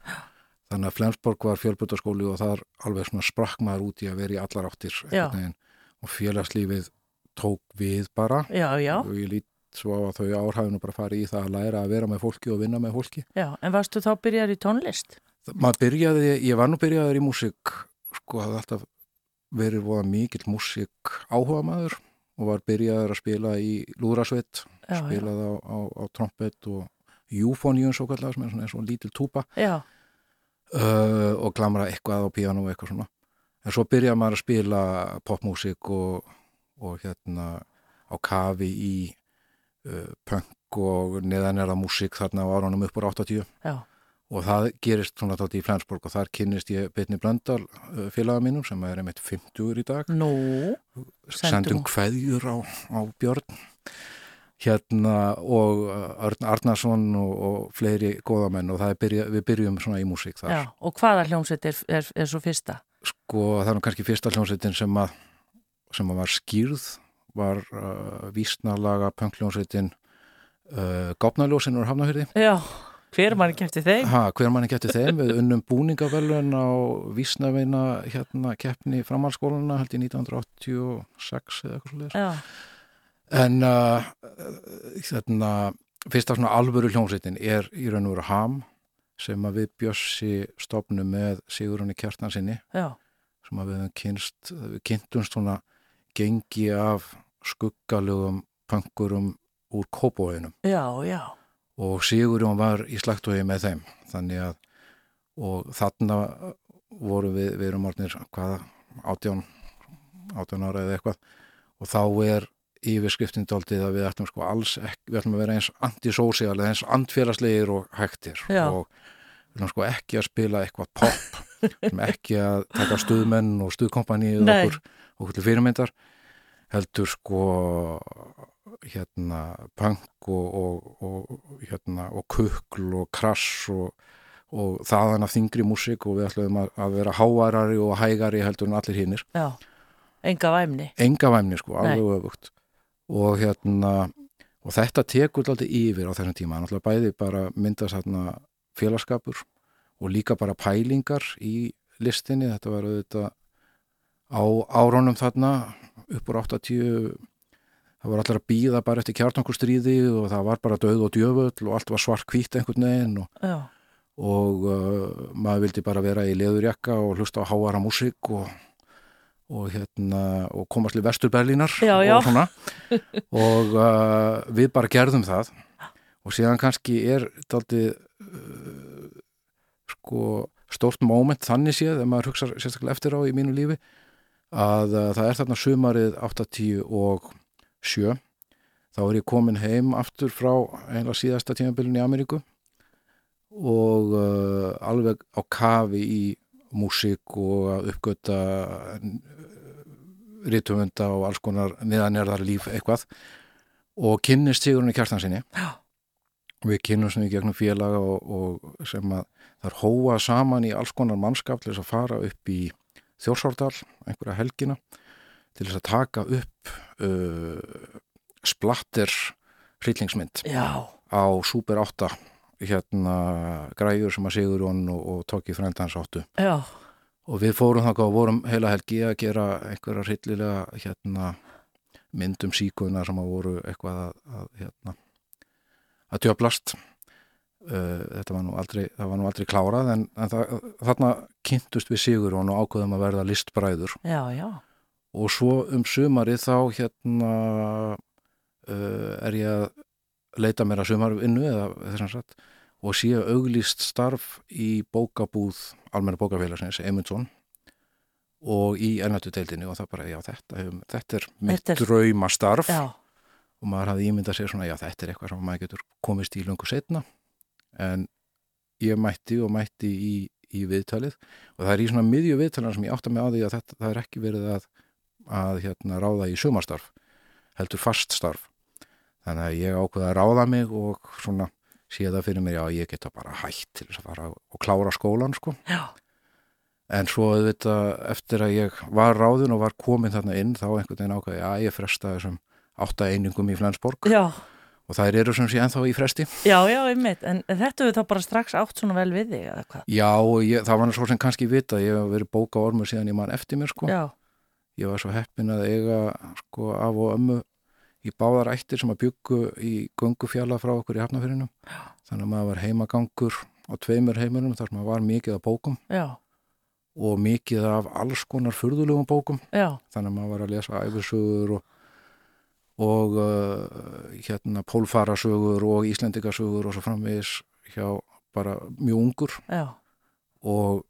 Þannig að Flensborg var fjölbutaskóli og þar alveg svona sprakk maður út í að vera í allar áttir og félagslífið tók við bara. Já, já. og ég lít svo á að þau árhæfinu bara fari í það að læra að vera með fólki og vinna með fólki. Já, en varstu þá byrjaður í tónlist? Maður byrjaði, ég var nú byrjaður í músík sko, það alltaf verið voða mikill músík áhuga maður og var byrjaður að spila í lúðrasveit spilaði á, á, á trompet og júfóníun svo kallar sem er svona og lítil túpa uh, og glamra eitthvað á piano og eitthvað svona. En svo byrjaði maður að spila popmusik og, og hérna á kafi í uh, punk og neðanera músik þarna á árunum uppur 80 Já. Og það gerist svona þátt í Flensborg og þar kynnist ég Bitni Blöndal félaga mínum sem er einmitt 50 í dag Nú, sendum hverjur á, á Björn hérna og Arn Arnarsson og, og fleiri góðamenn og byrja, við byrjum svona í músík þar. Já, og hvaða hljómsveit er, er, er svo fyrsta? Sko það er kannski fyrsta hljómsveitin sem að, sem að var skýrð var uh, vísnalaga pöngljómsveitin uh, Gápnaljósin úr Hafnahyrði. Já, hver mann eftir þeim? Ha, hver mann eftir þeim við unnum búningavellun á vísnaveina hérna keppni framhalskóluna held í 1986 eða eitthvað svolítið. Já. En uh, þarna, fyrsta svona alvöru hljómsveitin er í raun og veru ham sem að við bjössi stopnum með Sigurunni Kjartansinni Já. sem að við kynst, við kynntumst svona gengi af skuggalögum punkurum úr kópóinum. Já, já. Og Sigurjón var í slagtói með þeim, þannig að og þarna voru við, við erum orðinir hvaða, átján, átján ára eða eitthvað. Og þá er yfirskriftin daldið að við ætlum sko alls ekki, við ætlum að vera eins antisósial eða eins andfélagslegir og hægtir Já. og við ætlum sko ekki að spila eitthvað pop. Ekki að taka stuðmenn og stuðkompani okkur, okkur til fyrirmyndar. Heldur sko hérna punk og, og, og hérna og kukl og krass og, og þaðan af þingri músik og við ætlum að, að vera háarari og hægari heldur en allir hinnir Já, enga væmni. Enga væmni sko, alveg öfugt. Og hérna og þetta tekur alltaf yfir á þessum tíma. Náttúrulega bæði bara myndast hérna félagskapur og líka bara pælingar í listinni. Þetta var auðvitað á árónum þarna upp úr 80 það var allir að býða bara eftir kjartankurstríði og það var bara döð og djöfull og allt var svart kvít einhvern veginn og, og uh, maður vildi bara vera í leðurjakka og hlusta á háara músík og, og hérna og komast til Vesturberlínar og svona. Og uh, við bara gerðum það. Og síðan kannski er þetta aldrei uh, sko stórt móment þannig séð þegar maður hugsa sérstaklega eftir á í mínu lífi að uh, það er þarna sumarið 80 og 7 þá er ég komin heim aftur frá einlega síðasta tímabilin í Ameríku og uh, alveg á kafi í músík og að uppgöta rítumunda og alls konar niðanjörðar líf eitthvað. Og kynnist Sigurinn í kjartansinni og við kynnumst við gegnum félaga og, og sem að það er hóa saman í alls konar mannskap til þess að fara upp í Þjórsárdal, einhverja helgina til þess að taka upp uh, splatter hryllingsmynd Já. á Super 8 hérna græjur sem að Sigurjón og, og Tóki Frendans áttu Já. og við fórum þangað og vorum heila helgi að gera einhverja hryllilega hérna myndum síkuðuna sem að voru eitthvað að, að hérna að djöblast Uh, þetta var nú aldrei, var nú aldrei klárað en, en það, þarna kynntust við Sigur og ákveðum að verða listbræður já, já. Og svo um sumari þá hérna uh, er ég að leita mér að sumarvinnu eða þess að satt og sé auglýst starf í bókabúð almenna bókafélagsins, Eymundsson og í ennættudeildinni og það bara, já þetta, þetta er mitt þetta er... draumastarf. Já. og maður hafði ímyndað sér svona, já þetta er eitthvað sem maður getur komist í lungu setna en ég mætti og mætti í, í viðtalið. Og það er í svona miðju viðtalina sem ég átta mig á því að þetta, það er ekki verið að, að hérna, ráða í sumastarf heldur fast starf. Þannig að ég ákveða að ráða mig og svona sé það fyrir mér já ég geta bara hætt til þess að fara og klára skólan sko. Já. en svo auðvitað eftir að ég var ráðun og var komin þarna inn þá einhvern veginn ákveði að ég fresta þessum átta einingum í Flensborg. Já. Og það eru sem sé ennþá í fresti. Já, já, einmitt, en þetta við þá bara strax átt svona vel við þig eða hvað? Já, ég, það var svo sem kannski vita ég hef verið bóka ormur síðan ég mann eftir mér sko. Já. Ég var svo heppin að eiga sko af og ömmu í báðar ættir sem að byggu í gungufjalla frá okkur í Hafnafjörinu þannig að maður var heimagangur á tveimur heimunum þar sem maður var mikið af bókum já. og mikið af alls konar furðulegum bókum já. þannig að maður var að lesa æfisugur og og uh, hérna pólfarasögur og íslendikasögur og svo framvegis hjá bara mjög ungur Já. og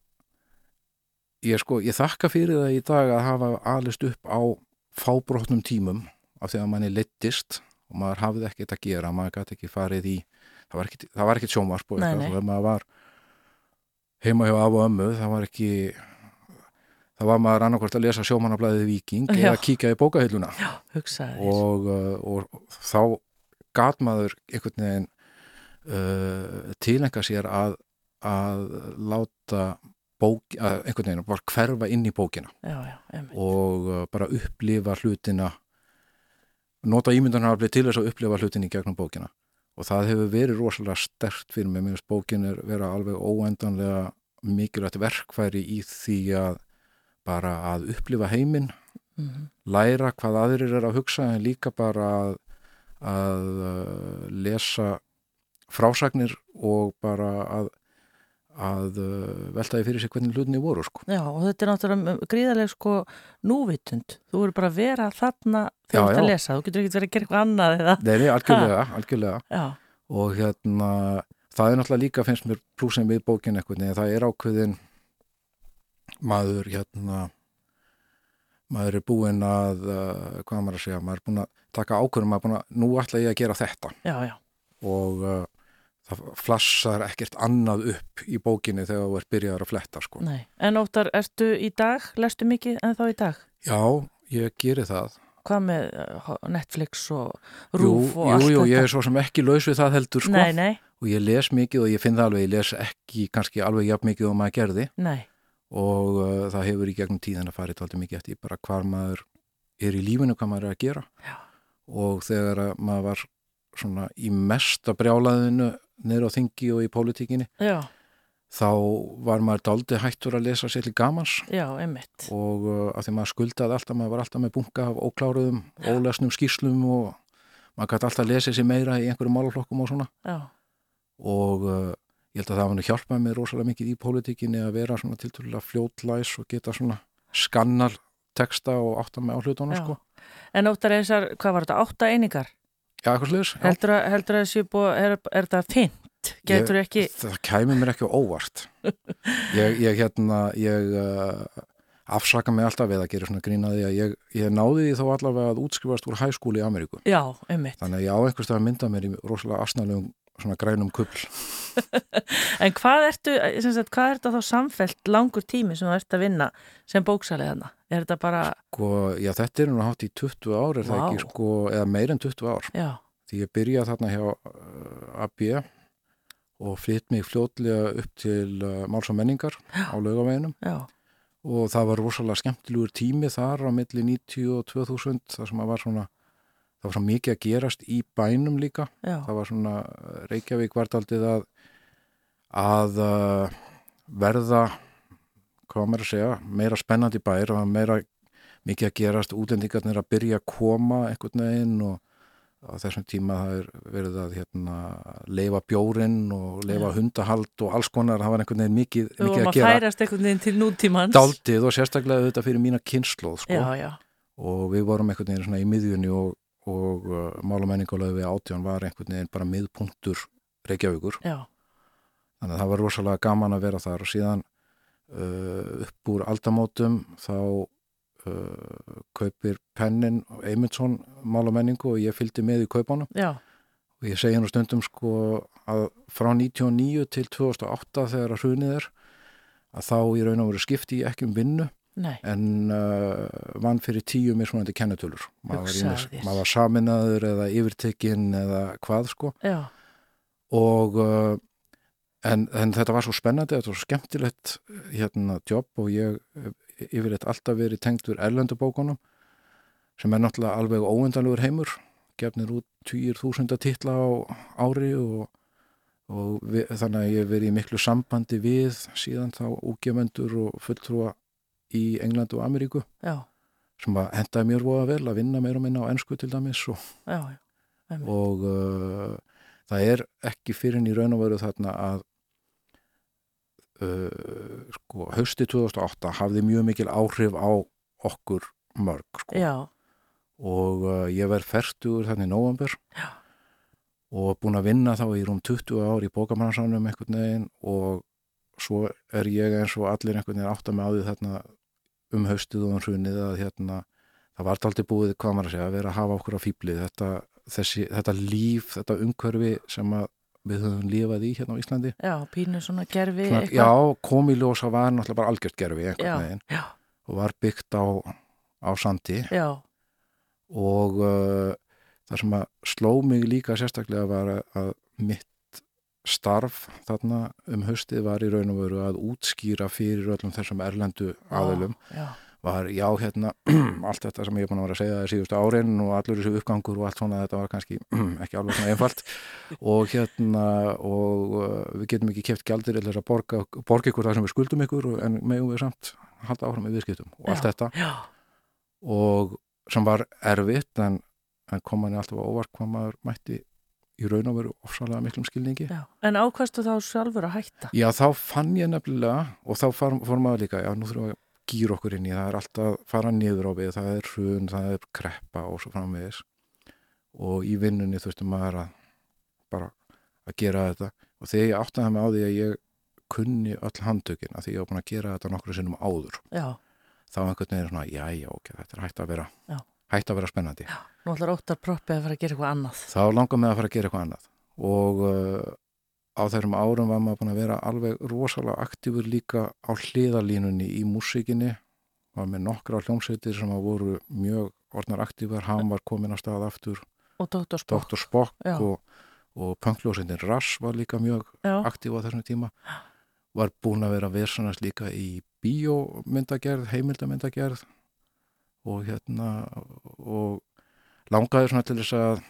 ég sko, ég þakka fyrir það í dag að hafa alist upp á fábrotnum tímum af því að manni littist og maður hafði ekkert að gera, maður gæti ekki farið í það var ekkert, sjómarp og maður var heima hjá af og ömmu, það var ekki það var maður annarkvært að lesa sjómanablaðið Viking Já. eða kíkja í bókahilluna. Og, uh, og þá gat maður einhvern veginn uh, tilenga sér að, að láta bók, að einhvern veginn var hverfa inn í bókina. Já, já, og uh, bara upplifa hlutina nota ímyndanaraflið til þess að upplifa hlutin í gegnum bókina. Og það hefur verið rosalega stert fyrir mig, mér finnst bókin er vera alveg óendanlega mikilvægt verkfæri í því að bara að upplifa heiminn mm -hmm. læra hvað aðrir er að hugsa en líka bara að, að uh, lesa frásagnir og bara að, að uh, veltaði fyrir sig hvernig hlutinni voru sko. Já og þetta er náttúrulega gríðarlega sko núvitund, þú verður bara að vera þarna þegar þú ert að lesa, þú getur ekki verið að gera eitthvað annað eða Nei, nei algjörlega, algjörlega. Og hérna það er náttúrulega líka finnst mér plúsin við bókin eitthvað, það er ákveðin maður hérna maður er búinn að uh, hvað maður að segja, maður er búinn að taka ákvörðum maður er búinn að, nú ætla ég að gera þetta já, já. og uh, það flassar ekkert annað upp í bókinni þegar þú ert byrjaður að fletta sko. En óttar, ertu í dag lestu mikið en þá í dag? Já, ég gerir það Hvað með uh, Netflix og Rúf jú, og allt jú, jú, þetta? Jú, ég er svo sem ekki laus við það heldur sko. Nei, nei og ég les mikið og ég finn það alveg, ég les ekki kannski alveg jafn mikið og maður gerði Nei. og uh, það hefur í gegnum tíðan að fara eitthvað mikið eftir bara hvar maður er í lífinu, hvað maður er að gera Já. og þegar maður var svona í mesta brjálaðinu neyru á þingi og í pólitíkinni Já. þá var maður daldi hættur að lesa sér til gamans Já, einmitt og uh, að því maður skuldaði alltaf, maður var alltaf með bunga af ókláruðum, ólesnum skýrslum og maður gæti alltaf lesið sér meira í einhverju málaflokkum og svona Já. og uh, ég held að það var nú hjálpað mér rosalega mikið í pólitíkinni að vera svona tilturlega fljótlæs og geta svona skannar texta og átta með á hlutunum sko. En óttar þessar, hvað var þetta, átta einingar? Já, eitthvað sluðis. Heldur að, heldur að þessi búið, er, er þetta fint? Getur ég, ekki... Það kæmi mér ekki óvart. ég, ég hérna, ég uh, afsaka mig alltaf við að gera svona grínaði að ég, ég náði því þó allavega að útskrifast úr hæskúli í Ameríku. Já, einmitt. Þannig að ég á einhverstað að mynda mér í rosalega asnalegum svona grænum kull. en hvað ertu, sagt, hvað er þetta þá samfelt langur tími sem þú ert að vinna sem bóksaliðana? Er þetta bara... Sko, já þetta er nú hátt í 20 ár, er wow. það ekki, sko, eða meir en 20 ár. Já. Því ég byrjaði þarna hjá uh, AB og flytt mig fljótlega upp til uh, Máls og menningar já. á laugaveginum. Og það var rosalega skemmtilegur tími þar á milli 90 og 2000, þar sem að var svona það var svo mikið að gerast í bænum líka það var svona Reykjavík vartaldið að að uh, verða hvað maður að segja, meira spennandi bær og meira mikið að gerast útlendingarnir að byrja að koma einhvern veginn og á þessum tíma það er verið að hérna, leifa bjórin og leifa ja. hundahald og alls konar, það var einhvern veginn mikið, mikið að gera. Og maður færast einhvern veginn til nútímans. Daldið og sérstaklega þetta fyrir mína kynnslóð sko. Já, já. Og við vorum einhvern veginn svona í miðjunni og og uh, málamenningulega við átján var einhvern veginn bara miðpunktur Reykjavíkur Já. þannig að það var rosalega gaman að vera þar og síðan upp úr aldamótum þá uh, kaupir Pennin og Eymundsson málamenningu og ég fylgdi með í kaupanum Já. og ég segi nú stundum sko að frá 1999 til 2008 þegar að hrunið er að þá í raun og veru skipti ég ekki um vinnu Nei. en uh, vann fyrir tíu mismunandi kennetölur maður, maður var saminaður eða yfirtekinn eða hvað sko Já. og uh, en, en þetta var svo spennandi þetta var svo skemmtilegt hérna jobb og ég yfirleitt alltaf verið tengdur erlendubókunum sem er náttúrulega alveg óendanlegur heimur gefnir út 20.000 titla á ári og, og við, þannig að ég verið í miklu sambandi við síðan þá úgefendur og fulltrúa í England og Ameríku já. sem að hendaði mér voða vel að vinna meira og minna á ennsku til dæmis og, já, og uh, það er ekki fyrir í raun og veru þarna að uh, sko, hausti 2008 hafði mjög mikil áhrif á okkur mörg sko. og uh, ég verð færtugur þannig í nóvambur og búin að vinna þá í rúm 20 ár í bókamannarsanum einhvern veginn og svo er ég eins og allir einhvern veginn átt að með á því þarna um haustið og um hrunið að hérna, það var aldrei búið, hvað maður að segja, að vera að hafa okkur á fýblið, þetta, þessi, þetta líf, þetta umhverfi sem við höfum lifað í hérna á Íslandi. Já, pínu svona gerfi svona. Já, komiljósa var náttúrulega bara algjört gerfi veginn já. og var byggt á, á sandi já. og uh, það sem að sló mig líka sérstaklega var að mitt starf þarna um höstið var í raun og veru að útskýra fyrir öllum þessum erlendu aðilum já, já. Var já hérna allt þetta sem ég er búin að vera að segja það er síðustu árin og allur þessu uppgangur og allt svona þetta var kannski ekki alveg svona einfalt og hérna og uh, við getum ekki kæft gældir eða þess að borga, borga ykkur það sem við skuldum ykkur en meðum við samt halda áfram með viðskiptum og allt já, þetta og sem var erfitt en, en kom manni alltaf á óvart hvað maður mætti í raun og veru ofsalega miklum skilningi. Já. En ákvæmstu þá sjálfur að hætta? Já, þá fann ég nefnilega og þá fór maður líka, já, nú þurfum við gýra okkur inn í, það er alltaf fara niður á við, það er hrun, það er kreppa og svo framvegis og í vinnunni þurftum maður að bara að gera þetta og þegar ég áttaði mig á því að ég kunni öll handtökin að því ég var búin að gera þetta nokkru sinnum áður já. þá einhvern veginn er svona, já, já, ok, þetta er hægt að vera já. hægt að vera spennandi já. Nú ætlar óttar proppið að fara að gera eitthvað annað Þá langar mig að fara að gera eitthvað annað og uh, á þessum árum var maður búin að vera alveg rosalega aktífur líka á hliðalínunni í músikinni var með nokkra hljómsveitir sem voru mjög orðnar aktífar, hann var komin á stað aftur og Dr. Spock, Dr. Spock og, og punkljósindin Rass var líka mjög Já. aktív á þessum tíma var búin að vera versanast líka í bíómyndagerð, heimildamyndagerð og hérna og langaði svona til þess að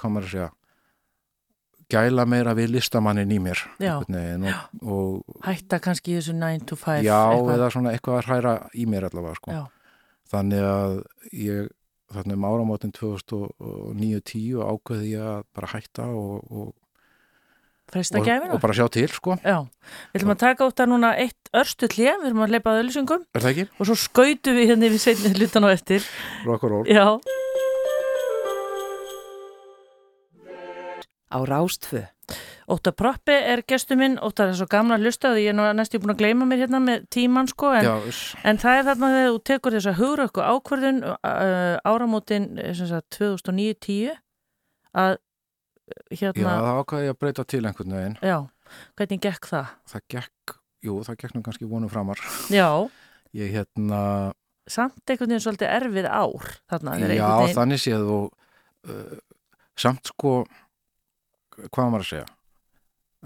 komar að segja gæla meira við listamannin í mér og, og hætta kannski þessu 9 to 5 já, eitthvað. eða svona eitthvað að hræra í mér allavega sko. þannig að ég þannig um áramótin 2009-10 ákveði ég að bara hætta og, og, og, og bara sjá til sko. Já, við ætlum að taka út að núna eitt örstu klið, við ætlum að leipa að öllusingum og svo skautu við hérna við setni hlutan á eftir. Rock'n'roll Já Á Rástfö Óta Proppi er gestu minn, Óta er svo gamla hlustaði, ég er næstu búin að gleyma mér hérna með tíman sko, en, Já, en það er þarna þegar þú tekur þess að hugra okkur ákverðun uh, áramótin 2009-10 að hérna... Já, það ákvæði að breyta til einhvern veginn. Já, hvernig gekk það? Það gekk, jú, það gekk nú kannski vonu framar. Já. Ég hérna... Samt einhvern veginn svolítið erfið ár þarna. Já, þannig séð og uh, samt sko, hvað maður að segja?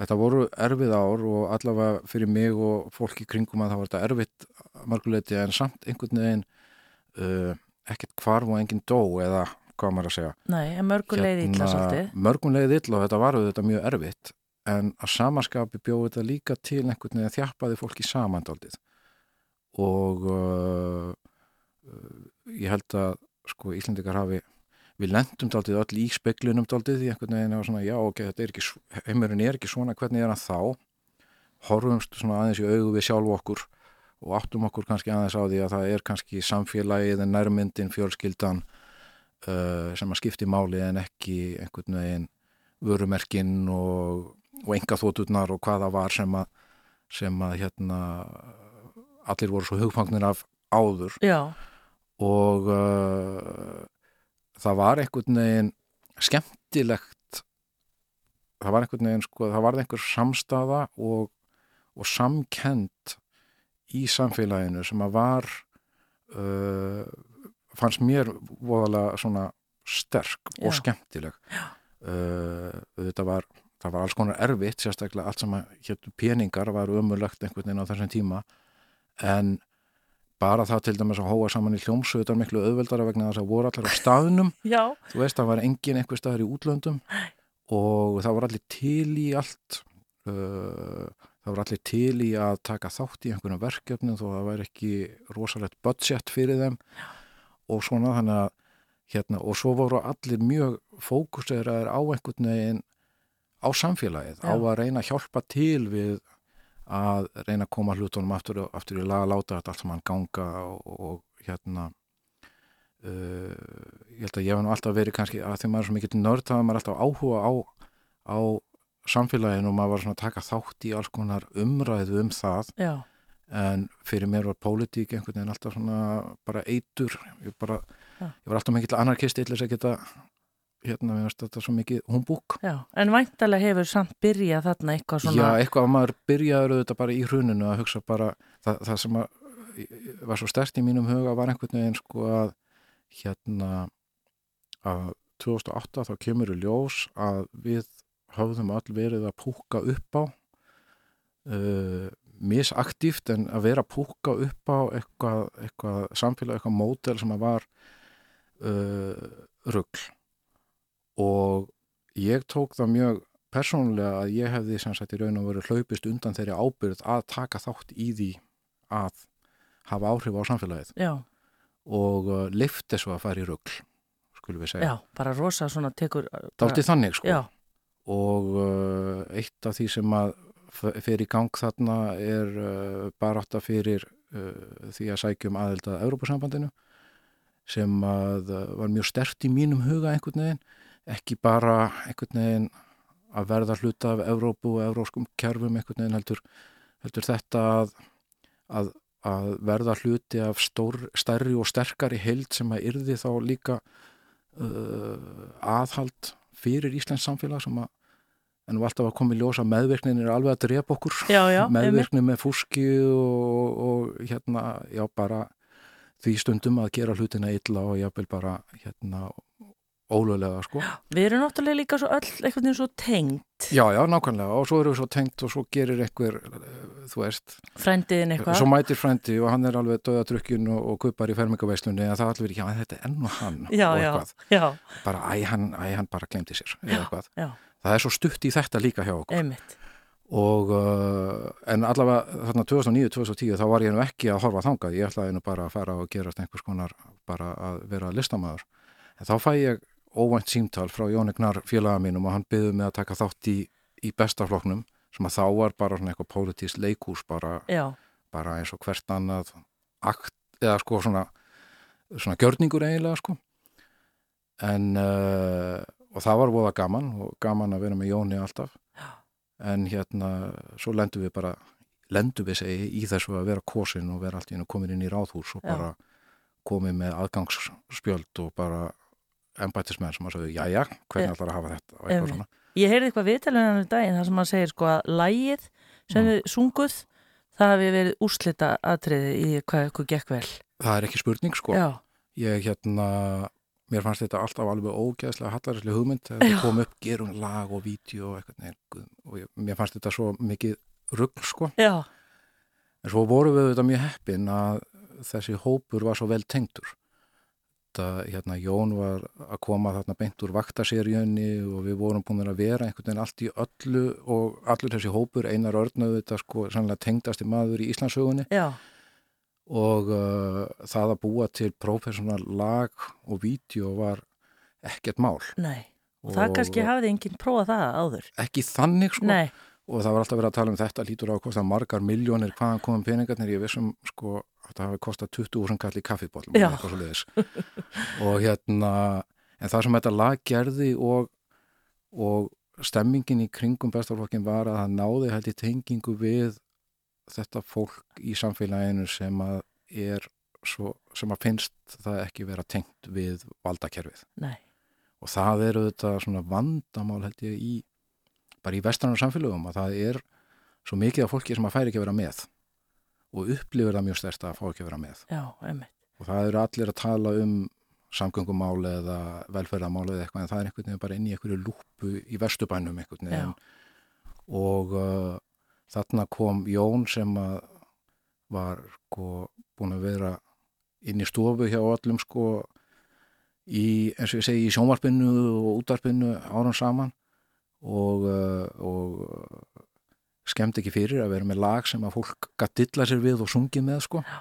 Þetta voru erfið ár og allavega fyrir mig og fólki kringum að það var þetta erfitt marguleiti en samt einhvern veginn uh, ekkert kvarf og enginn dó eða hvað maður að segja. Nei, en mörgulegði illa hérna, svolítið. Mörgulegði illa og þetta var þetta mjög erfitt en að samaskapi bjóði þetta líka til einhvern veginn að þjappaði fólki samandaldið og uh, uh, ég held að sko Íslandikar hafi við lendum daldið öll í speklunum daldið í einhvern veginn og svona já ok, þetta er ekki, heimurinn er ekki svona, hvernig er hann þá? Horfumst svona aðeins í augu við sjálf okkur og áttum okkur kannski aðeins á því að það er kannski samfélagið en nærmyndin, fjölskyldan uh, sem að skipti máli en ekki einhvern veginn vörumerkin og, og enga þótturnar og hvaða var sem að, sem að hérna allir voru svo hugfangnir af áður já. og uh, það var einhvern veginn skemmtilegt það var einhvern veginn sko, það var einhver samstafa og, og samkend í samfélaginu sem að var uh, fannst mér voðalega svona sterk og Já. skemmtileg. Uh, þetta var það var alls konar erfitt, sérstaklega allt sem að héttu peningar var umurlegt einhvern veginn á þessum tíma. En bara það til dæmis að hóa saman í hljómsveitar miklu auðveldara vegna þess að voru allir á staðnum Já. þú veist það var engin einhver staðar í útlöndum og það var allir til í allt uh, það var allir til í að taka þátt í einhvern verkefni þó það væri ekki rosalegt budget fyrir þeim Já. og svona þannig að hérna og svo voru allir mjög fókuseraðir á einhvern veginn á samfélagið, Já. á að reyna að hjálpa til við að reyna að koma hlutunum aftur, aftur í laga láta þetta allt sem hann ganga og, og hérna uh, ég held að ég hef nú alltaf verið kannski að því maður er svo mikill nörd þá er maður alltaf áhuga á, á samfélaginu og maður var svona að taka þátt í alls konar umræðu um það. Já. en fyrir mér var pólitík einhvern veginn alltaf svona bara eitur. Ég, bara, ég var alltaf mikill anarkist til þess að geta hérna við veist þetta svo mikið humbúk Já, en væntalega hefur samt byrjað þarna eitthvað svona Já, eitthvað að maður byrjaður auðvitað bara í hruninu að hugsa bara það, það sem að, var svo stert í mínum huga var einhvern veginn sko að hérna að 2008 þá kemur í ljós að við hafðum all verið að púka upp á uh, misaktíft en að vera að púka upp á eitthvað, eitthvað samfélag, eitthvað mótel sem að var uh, ruggl og ég tók það mjög persónulega að ég hefði sem sagt í raun og veru hlaupist undan þeirri ábyrð að taka þátt í því að hafa áhrif á samfélagið Já. og uh, lifti svo að fara í ruggl skulum við segja. Já, bara rosa svona tekur... Uh, Dáltið þannig sko Já. og uh, eitt af því sem að í gang þarna er uh, bara átt að fyrir uh, því að sækjum aðelda Európa-sambandinu sem að uh, var mjög stert í mínum huga einhvern veginn ekki bara einhvern veginn að verða hluta af Evrópu og evróskum kerfum einhvern veginn heldur, heldur þetta að, að, að verða hluti af stór, stærri og sterkari held sem að yrði þá líka uh, aðhald fyrir Íslands samfélag sem að en við alltaf að koma í ljósa meðvirknin er alveg að drepa okkur. Já, já, meðvirknin með fúski og, og hérna, já bara því stundum að gera hlutina illa og jáfnvel bara hérna ólulega sko. Við erum náttúrulega líka svo öll eitthvað eins og tengt. Já, já, nákvæmlega og svo erum við svo tengt og svo gerir einhver, þú veist. Frændiðin eitthvað. Svo mætir frændi og hann er alveg döðadrukkin og, og kupar í fermingaveislunni en það allir, já, þetta er enn og hann já, og eitthvað. Já, já. Bara, æ, hann, æ, hann bara glemdi sér eða eitthvað. Já, já. Það er svo stutt í þetta líka hjá okkur. Einmitt. Og, uh, en allavega þarna 2009-2010 þá var ég nú ekki að horfa þangað, ég ætlaði nú bara að fara og gerast einhvers konar bara að vera listamæður. En þá fæ ég óvænt símtal frá Jónignar félaga mínum og hann byggði mig að taka þátt í, í bestafloknum sem að þá var bara svona eitthvað pólitísk leikús bara, bara eins og hvert annað akt, eða sko svona, svona gjörningur eiginlega sko. En uh, og það var voða gaman og gaman að vera með Jóni alltaf. En hérna svo lendum við bara lendum við segi í þessu að vera kosin og vera allt í hennu komin inn í ráðhús og bara komið með aðgangsspjöld og bara ennbættismenn sem að sagðu, já já, hvernig ætlar að hafa þetta og eitthvað svona. Ég heyrði eitthvað viðtælunan um daginn þar sem að segir sko að lægið sem við sunguð, það hafi verið úrslita aðtriði í hvað eitthvað gekk vel. Það er ekki spurning sko. Já. Ég hérna mér fannst þetta alltaf alveg ógeðslega hallarislega hugmynd þegar það kom upp gerum lag og vídeo og eitthvað og ég, mér fannst þetta svo mikið rugg sko Já. en svo voru við þetta mjög heppin að þessi hópur var svo vel tengtur þetta, hérna Jón var að koma þarna beint úr vaktaseríunni og við vorum búin að vera einhvern veginn allt í öllu og allur þessi hópur einar örnaðu þetta sko sannlega tengdasti maður í Íslandsögunni Já og uh, það að búa til professional lag og vídeo var ekkert mál. Nei, og það kannski hafði enginn prófað það áður. Ekki þannig sko Nei. Og það var alltaf verið að tala um þetta lítur á að kosta margar miljónir hvaðan komum peningarnir, ég vissum sko að það hafi kostað 20.000 kall í kaffibólum og hérna, en það sem þetta lag gerði og, og stemmingin í kringum bestarflokkin var að það náði hætti tengingu við þetta fólk í samfélaginu sem að er svo, sem að finnst það ekki vera tengt við valdakerfið. Nei. og það eru þetta svona vandamál held ég í bara í vestrannar samfélagum að það er svo mikið af fólki sem að færi ekki að vera með og upplifir það mjög stærst að fá ekki að vera með. Já, og það eru allir að tala um samgöngumáli eða velferðamáli eða eitthvað en það er einhvern veginn bara inn í einhverju lúpu í vestubænum einhvern veginn. Og uh, þarna kom Jón sem var sko búin að vera inn í stofu hjá öllum sko í, eins og ég segi, í sjónvarpinu og útvarpinu áran saman og, uh, og skemmt ekki fyrir að vera með lag sem að fólk gæti dilla sér við og sungið með sko Já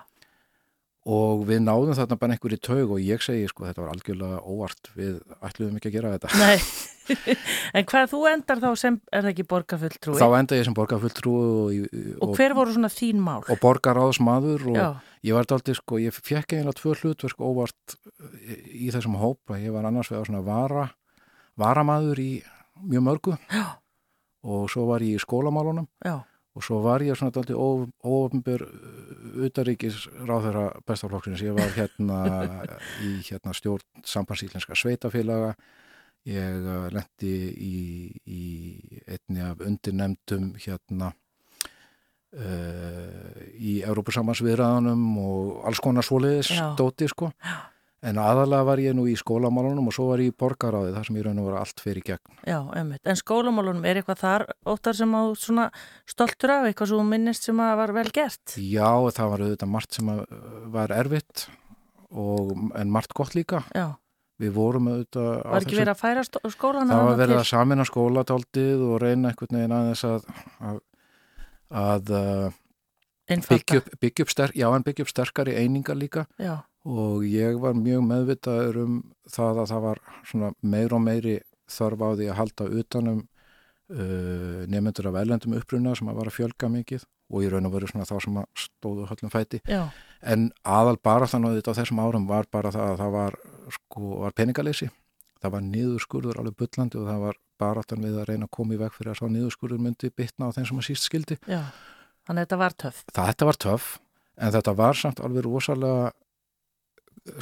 og við náðum þarna bara einhverju taug og ég segi sko þetta var algjörlega óvart við ætluðum ekki að gera þetta Nei, en hvað þú endar þá sem er það ekki borgarfulltrúi? Þá enda ég sem borgarfulltrúi og, og, og hver voru svona þín mál? Og borgaráðsmaður og Já. ég var alltaf sko, ég fekk eiginlega tvö hlutverk óvart í þessum hópa, ég var annars vegar svona vara varamaður í mjög mörgu. Já. og svo var ég í skólamálunum. Já. Og svo var ég svona alltaf óöfnbjör utaríkis ráðherra bestaflokksins, ég var hérna í hérna stjórn sambandsílenska sveitafélaga ég uh, lendi í, í einni af undirnemdum hérna uh, í Európusambansviðræðanum og alls konar svoleiðis stóti sko. Já En aðalega var ég nú í skólamálunum og svo var ég í borgaráði þar sem ég raun og var allt fyrir gegn. Já, einmitt. En skólamálunum, er eitthvað þar óttar sem á svona stoltur af, eitthvað svo minnist sem að var vel gert? Já, það var auðvitað margt sem var erfitt og, en margt gott líka. Já. Við vorum auðvitað... Var ekki verið að færa skólan? Það var verið að samina skólataldið og reyna einhvern veginn aðeins að, að, að byggja upp, upp, sterk, upp sterkari einingar líka. Já og ég var mjög meðvitaður um það að það var meir og meiri þörf á því að halda utanum uh, nefnendur af ellendum uppruna sem að var að fjölga mikið og í raun og veru svona þá sem að stóðu höllum fæti. Já. en aðal bara þannig að þetta á þessum árum var bara það að það var, sko, var peningaleysi. Það var niðurskurður alveg byllandi og það var bara þannig við að reyna að koma í veg fyrir að svo niðurskurður myndi bytna á þeim sem að síst skildi. Já, þannig að þetta var töff. Þetta var töff en þetta var samt alveg rosalega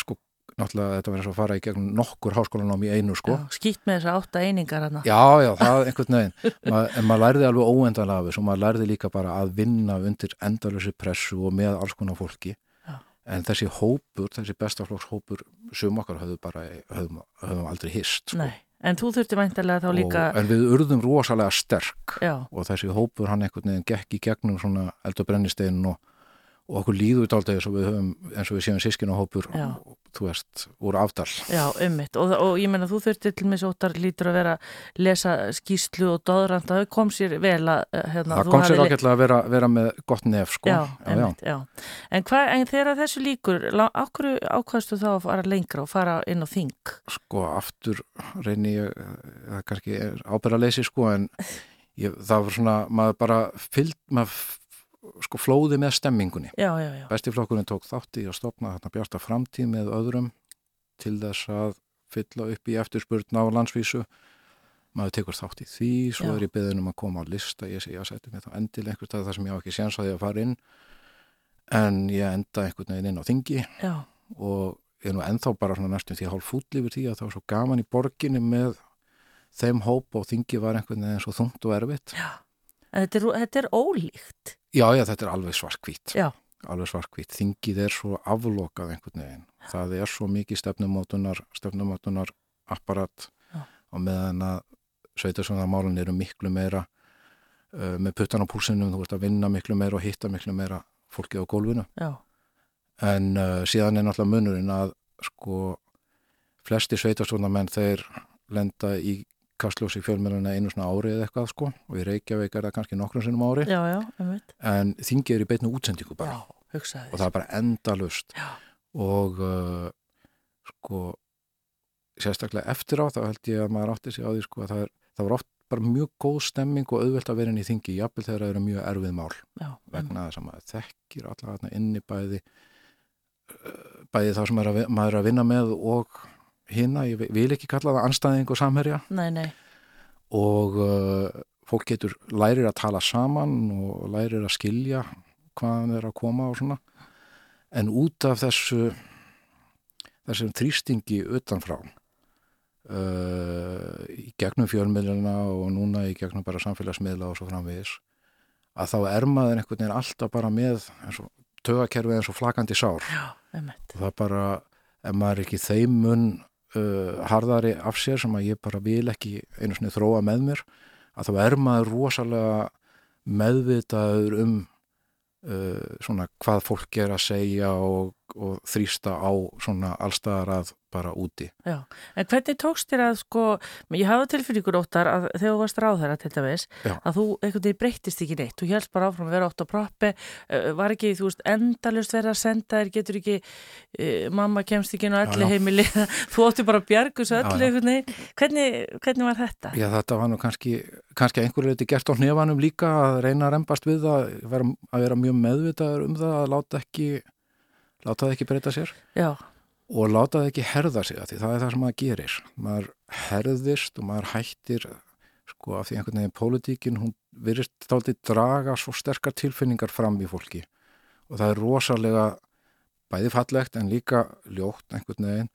sko náttúrulega þetta verður svo að fara í gegnum nokkur háskólanám í einu sko. Já, skýtt með þess að átta einingar hana. Já, já, það er einhvern veginn. Ma, en maður lærði alveg óendanlega af þessu og maður lærði líka bara að vinna undir endalösi pressu og með alls konar fólki. Já. en þessi hópur, þessi bestaflokkshópur sum okkar höfðu bara höfðum, höfðum aldrei hist sko. En þú þurfti væntilega þá líka og, En við urðum rosalega sterk Já. og þessi hópur hann einhvern veginn gekk í gegnum svona eldur brennisteinin og og okkur líður þetta alltaf eins og við höfum eins og við séum sískinu hópur og, þú veist, úr afdal. Já, ummitt, og, og ég menna þú þurfti til mig svo óttar lítur að vera lesa skýslu og doðrand, það kom sér vel að eh, hérna, Það kom sér ágætlega að vera, vera með gott nef, sko. Já, já, já. En, hva, en þegar þessu líkur ákveðu ákvæðstu þá að fara lengra og fara inn á þing? Sko, aftur reynir ég það kannski er ábyrraleysi, sko en ég, það var svona, maður bara fyllt, maður sko flóði með stemmingunni. Já, já, já. Bestiflokkurinn tók þátti að stopna þarna bjarta framtíð með öðrum til þess að fylla upp í eftirspurna á landsvísu. Maður tekur þátt í því svo er ég beðin um að koma á lista. Ég ég að setja mig þá endil einhvers þar sem ég á ekki séns að ég að fara inn. En ég enda einhvern veginn inn á þingi og ég er nú enþá bara næstum því hálf fútlífur því að það var svo gaman í borginni með þeim hóp og þingi var einhvern veginn svo þungt og erfitt. Já En þetta er, þetta er ólíkt. Já, já, þetta er alveg svarkvít. Já. Alveg svarkvít. Þingið er svo aflokað einhvern veginn. Það er svo mikið stefnumótunar, stefnumótunar apparat já. og meðan að sveitarssonarmálun eru miklu meira uh, með puttan á púsinum, þú veist að vinna miklu meira og hitta miklu meira fólkið á gólfinu. Já. En uh, síðan er náttúrulega munurinn að sko flesti sveitarssonarmenn þeir lenda í kastljósi fjölmjöluna einu svona ári eða eitthvað sko. Og í Reykjavík er það kannski nokkrum sinnum ári. Já, já, en þingi er í beitnu útsendingu bara. Já, og það er bara endalust og uh, sko sérstaklega eftir á þá held ég að maður átti sig á því sko að það, er, það var oft bara mjög góð stemming og auðvelt að vera inn í þingi jafnvel þegar það eru mjög erfið mál. Vegna þess að maður þekkir allavega inn í bæði uh, bæði það sem maður er að vinna með og hérna, ég vil ekki kalla það anstæðing og samherja. Nei, nei. og uh, fólk getur lærir að tala saman og lærir að skilja hvaðan þeir að koma og svona. En út af þessu þessum þrýstingi utanfrá uh, í gegnum fjölmiðluna og núna í gegnum bara samfélagsmiðla og svo framvegis að þá er maður einhvern veginn alltaf bara með tögakerfið eins og flakandi sár. Já, og það bara ef maður ekki þeimun uh, harðari af sér sem að ég bara vil ekki einu svona þróa með mér að þá er maður rosalega meðvitaður um uh, svona hvað fólk er að segja og, og þrýsta á svona allstaðar að bara úti. Já, en hvernig tókst þér að sko, ég hafa tilfyrringur óttar að þegar þú varst ráðherra til dæmis Já. að þú einhvern veginn breyttist ekki neitt. Þú helst bara áfram að vera ótt á proppi. Uh, var ekki, þú veist, endalust verið að senda þér getur ekki, uh, mamma kemst ekki inn á öllu heimili þú ótti bara að bjargu svo öllu hvernig, hvernig var þetta? Já, þetta var nú kannski kannski einhverju leiti gert á hnefanum líka að reyna að reymbast við að vera, að vera og láta það ekki herða sig að því það er það sem maður gerir. Maður herðist og maður hættir sko af því einhvern veginn pólitíkin hún virist þátti draga svo sterkar tilfinningar fram í fólki. Og það er rosalega bæði fallegt en líka ljótt einhvern veginn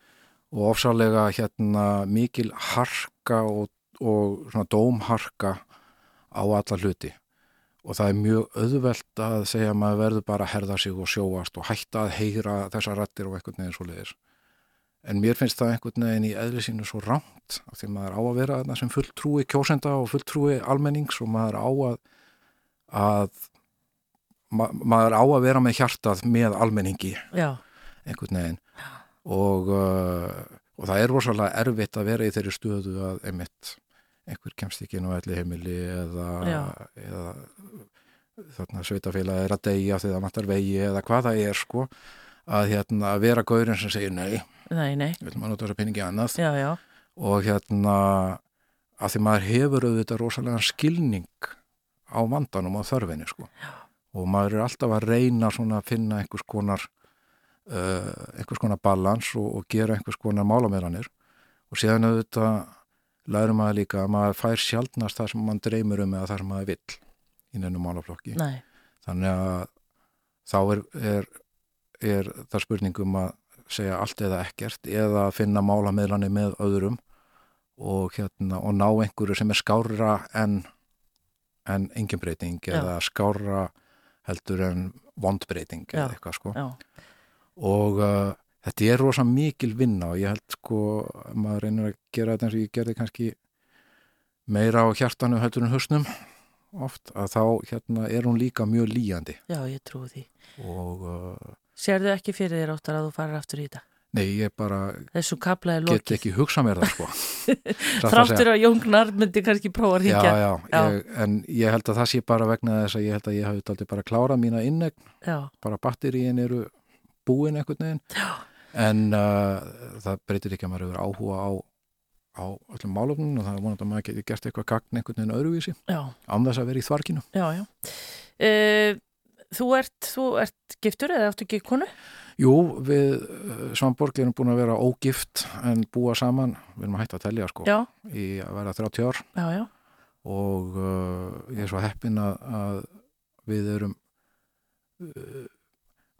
og ofsalega hérna mikil harka og, og svona dómharka á alla hluti. Og það er mjög auðvelt að segja að maður verður bara að herða sig og sjóast og hætta að heyra þessa rættir og einhvern veginn svo leiðis. En mér finnst það einhvern veginn í eðli sínu svo rámt af því maður á að vera þarna sem fulltrúi kjósenda og fulltrúi almennings og maður á að, að ma maður á að vera með hjartað með almenningi. Já. einhvern veginn. Og, uh, og það er rosalega erfitt að vera í þeirri stöðu að einmitt einhver kemst ekki inn á elli heimili eða, eða þarna sveitafélag er að deyja þegar það matar vegi eða hvað það er sko. Að hérna vera gaurinn sem segir nei, nei, nei. vil maður nota þessa peningi annað já, já. og hérna að því maður hefur auðvitað rosalega skilning á vandanum og þörfinni sko já. og maður er alltaf að reyna svona að finna einhvers konar uh, einhvers konar balans og, og gera einhvers konar málameranir og síðan auðvitað lærum maður líka að maður fær sjálfnast það sem maður dreymir um eða það sem maður vill í nefnum málaflokki Nei. þannig að þá er, er, er það spurningum að segja allt eða ekkert eða finna málameðlani með öðrum og, hérna, og ná einhverju sem er skárra en, en engin breyting Já. eða skárra heldur en vondbreyting eða eitthvað sko Já. og uh, þetta er rosa mikil vinna og ég held sko maður reynir að gera þetta eins og ég gerði kannski meira á hjartanu heldur en höstnum oft að þá hérna er hún líka mjög líjandi Já, ég trúi því og uh, Serðu ekki fyrir þér áttar að þú farir aftur í þetta? Nei, ég bara get ekki hugsa mér það sko. Þráttur að Jóngnar myndi kannski prófa að ringja Já, já, já. Ég, en ég held að það sé bara vegna þess að ég held að ég hafi aldrei bara klárað mína innegn bara batteríin eru búin einhvern veginn. En uh, það breytir ekki að maður hefur áhuga á á öllum málöfnum og það er vonað að maður geti gert eitthvað gagn einhvern veginn öðruvísi. Án þess að vera í þvarkinu. Já, já. Uh, Þú ert, þú ert giftur eða áttu ekki konu? Jú, við uh, Svanborg erum búin að vera ógift en búa saman, við erum að hætta að tellja sko já. í að vera 30 ár já, já. og uh, ég er svo heppin að, að við erum uh,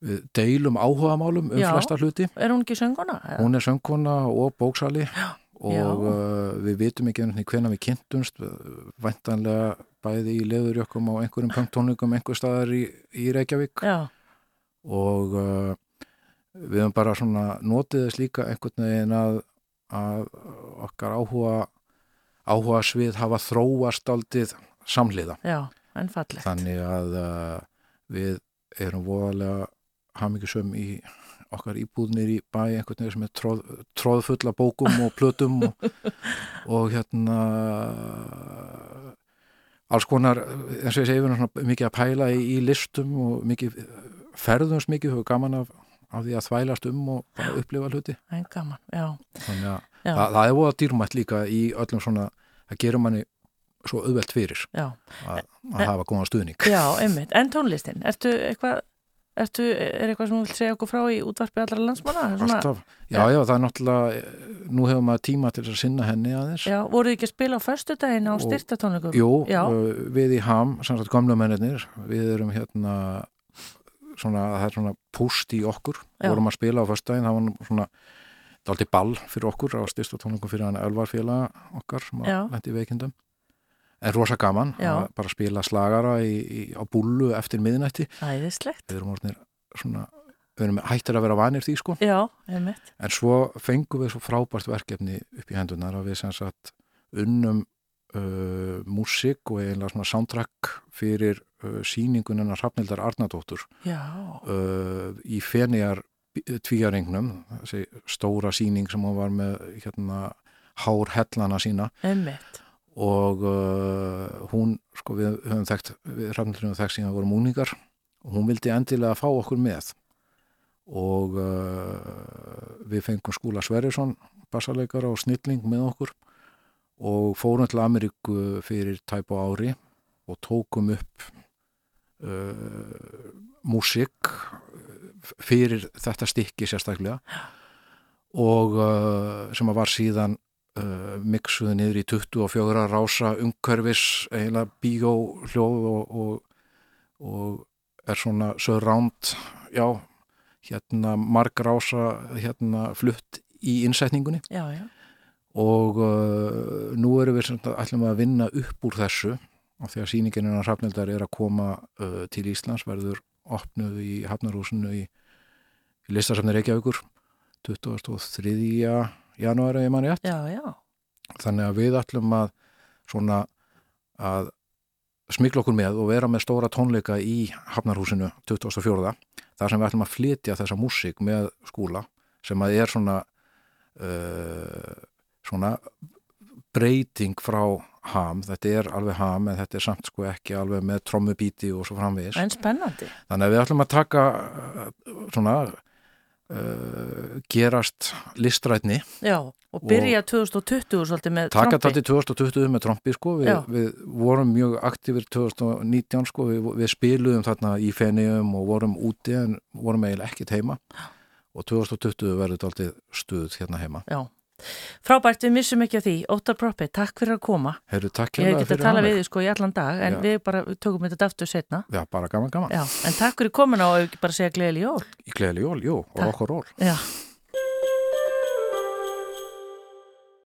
við deilum áhugamálum um flesta hluti Er hún ekki sönguna? Hún er sönguna og bóksali Já og uh, við vitum ekki hvernig við kynntumst. Vantanlega bæði í leðurjökkum á einhverjum punktónleikum einhver staðar í, í Reykjavík. Já. og uh, við höfum bara svona notið þess líka einhvern veginn að, að okkar áhuga áhuga svið hafa þróast aldið samhliða. Já, þannig að uh, við erum voðalega hafmyggisum í okkar íbúðnir í bæ einhvern veginn sem er tróð, tróðfulla bókum og plötum og, og hérna alls konar, eins og ég segi mikið að pæla í, í listum og mikið ferðumst mikið og gaman af, af því að þvælast um og bara upplifa hluti. Er gaman, já. Þannig að það, það er að dýrmætt líka í öllum svona, það gerur manni svo auðvelt fyrir að, að hafa góðan stuðning. Já, einmitt, en tónlistin, ertu eitthvað Ertu, er eitthvað sem þú vilt segja okkur frá í útvarpi allar landsmanna? Alltaf, já, já, það er náttúrulega, nú hefur maður tíma til að sinna henni aðeins. Já, voruð þið ekki að spila á förstu daginn á styrtatónleikum? Jú, já. við í HAM, samsagt gamlumennir, við erum hérna, svona, það er svona púst í okkur, já. vorum að spila á förstu daginn, það var svona, það var alltaf ball fyrir okkur á styrtatónleikum fyrir hann Elvarfélag okkar, sem var lendi veikindum en rosa gaman að bara spila slagara í, í, á búlu eftir miðnætti. Æðislegt. Við erum, svona, við erum hættir að vera vanir því sko. Já, en svo fengum við svo frábært verkefni upp í hendunar að við sem sagt unnum uh, músik og einlega svona soundtrack fyrir uh, síningunina Hrafnildar Arnardóttur uh, í fenjar tvíjarengnum þessi stóra síning sem hún var með hérna hár hellana sína. Einmitt og uh, hún, sko við höfum þekkt, við rafnildur höfum þekkt síðan vorum úningar og hún vildi endilega fá okkur með. Og uh, við fengum skúla Sverjesson bassarleikara og snilling með okkur. Og fórum til Ameríku fyrir tæp og ári og tókum upp uh, músik fyrir þetta stykki sérstaklega. Og uh, sem að var síðan uh, miksuði niður í 24 rása umkörfis eiginlega bíóhljóð og, og, og er svona surround, já hérna marg rása hérna flutt í innsetningunni já, já. og uh, nú erum við alltaf að vinna upp úr þessu og þegar síningin en að Hrafnildar er að koma uh, til Íslands verður opnuð í Hafnarhúsinu í, í listasafnir Reykjavíkur 23 janúari, ég man rétt. Já, já. Þannig að við ætlum að svona að smikla okkur með og vera með stóra tónleika í Hafnarhúsinu 2004. þar sem við ætlum að flytja þessa músík með skúla sem að er svona uh, svona breyting frá ham, þetta er alveg ham en þetta er samt sko ekki alveg með trommubíti og svo framvegis. En spennandi. Þannig að við ætlum að taka uh, svona uh, gerast listrætni Já, og byrja og 2020 svolítið með trombi. Taka þetta til 2020 með trombi sko, við, við vorum mjög aktífir 2019 sko, við, við spiluðum þarna í fennium og vorum úti en vorum eiginlega ekkit heima og 2020 verður þetta alltaf stuð hérna heima. Já. Frábært, við missum ekki að því. Óttar Proppi, takk fyrir að koma. Heyrðu, takk fyrir að fyrir að tala við þið sko í allan dag, en Já. við bara við tökum þetta aftur setna. Já, bara gaman, gaman. Já, en takk fyrir komuna og ég bara segja gleðileg jól. Gleðileg jól, jú, og okkur ról. Já.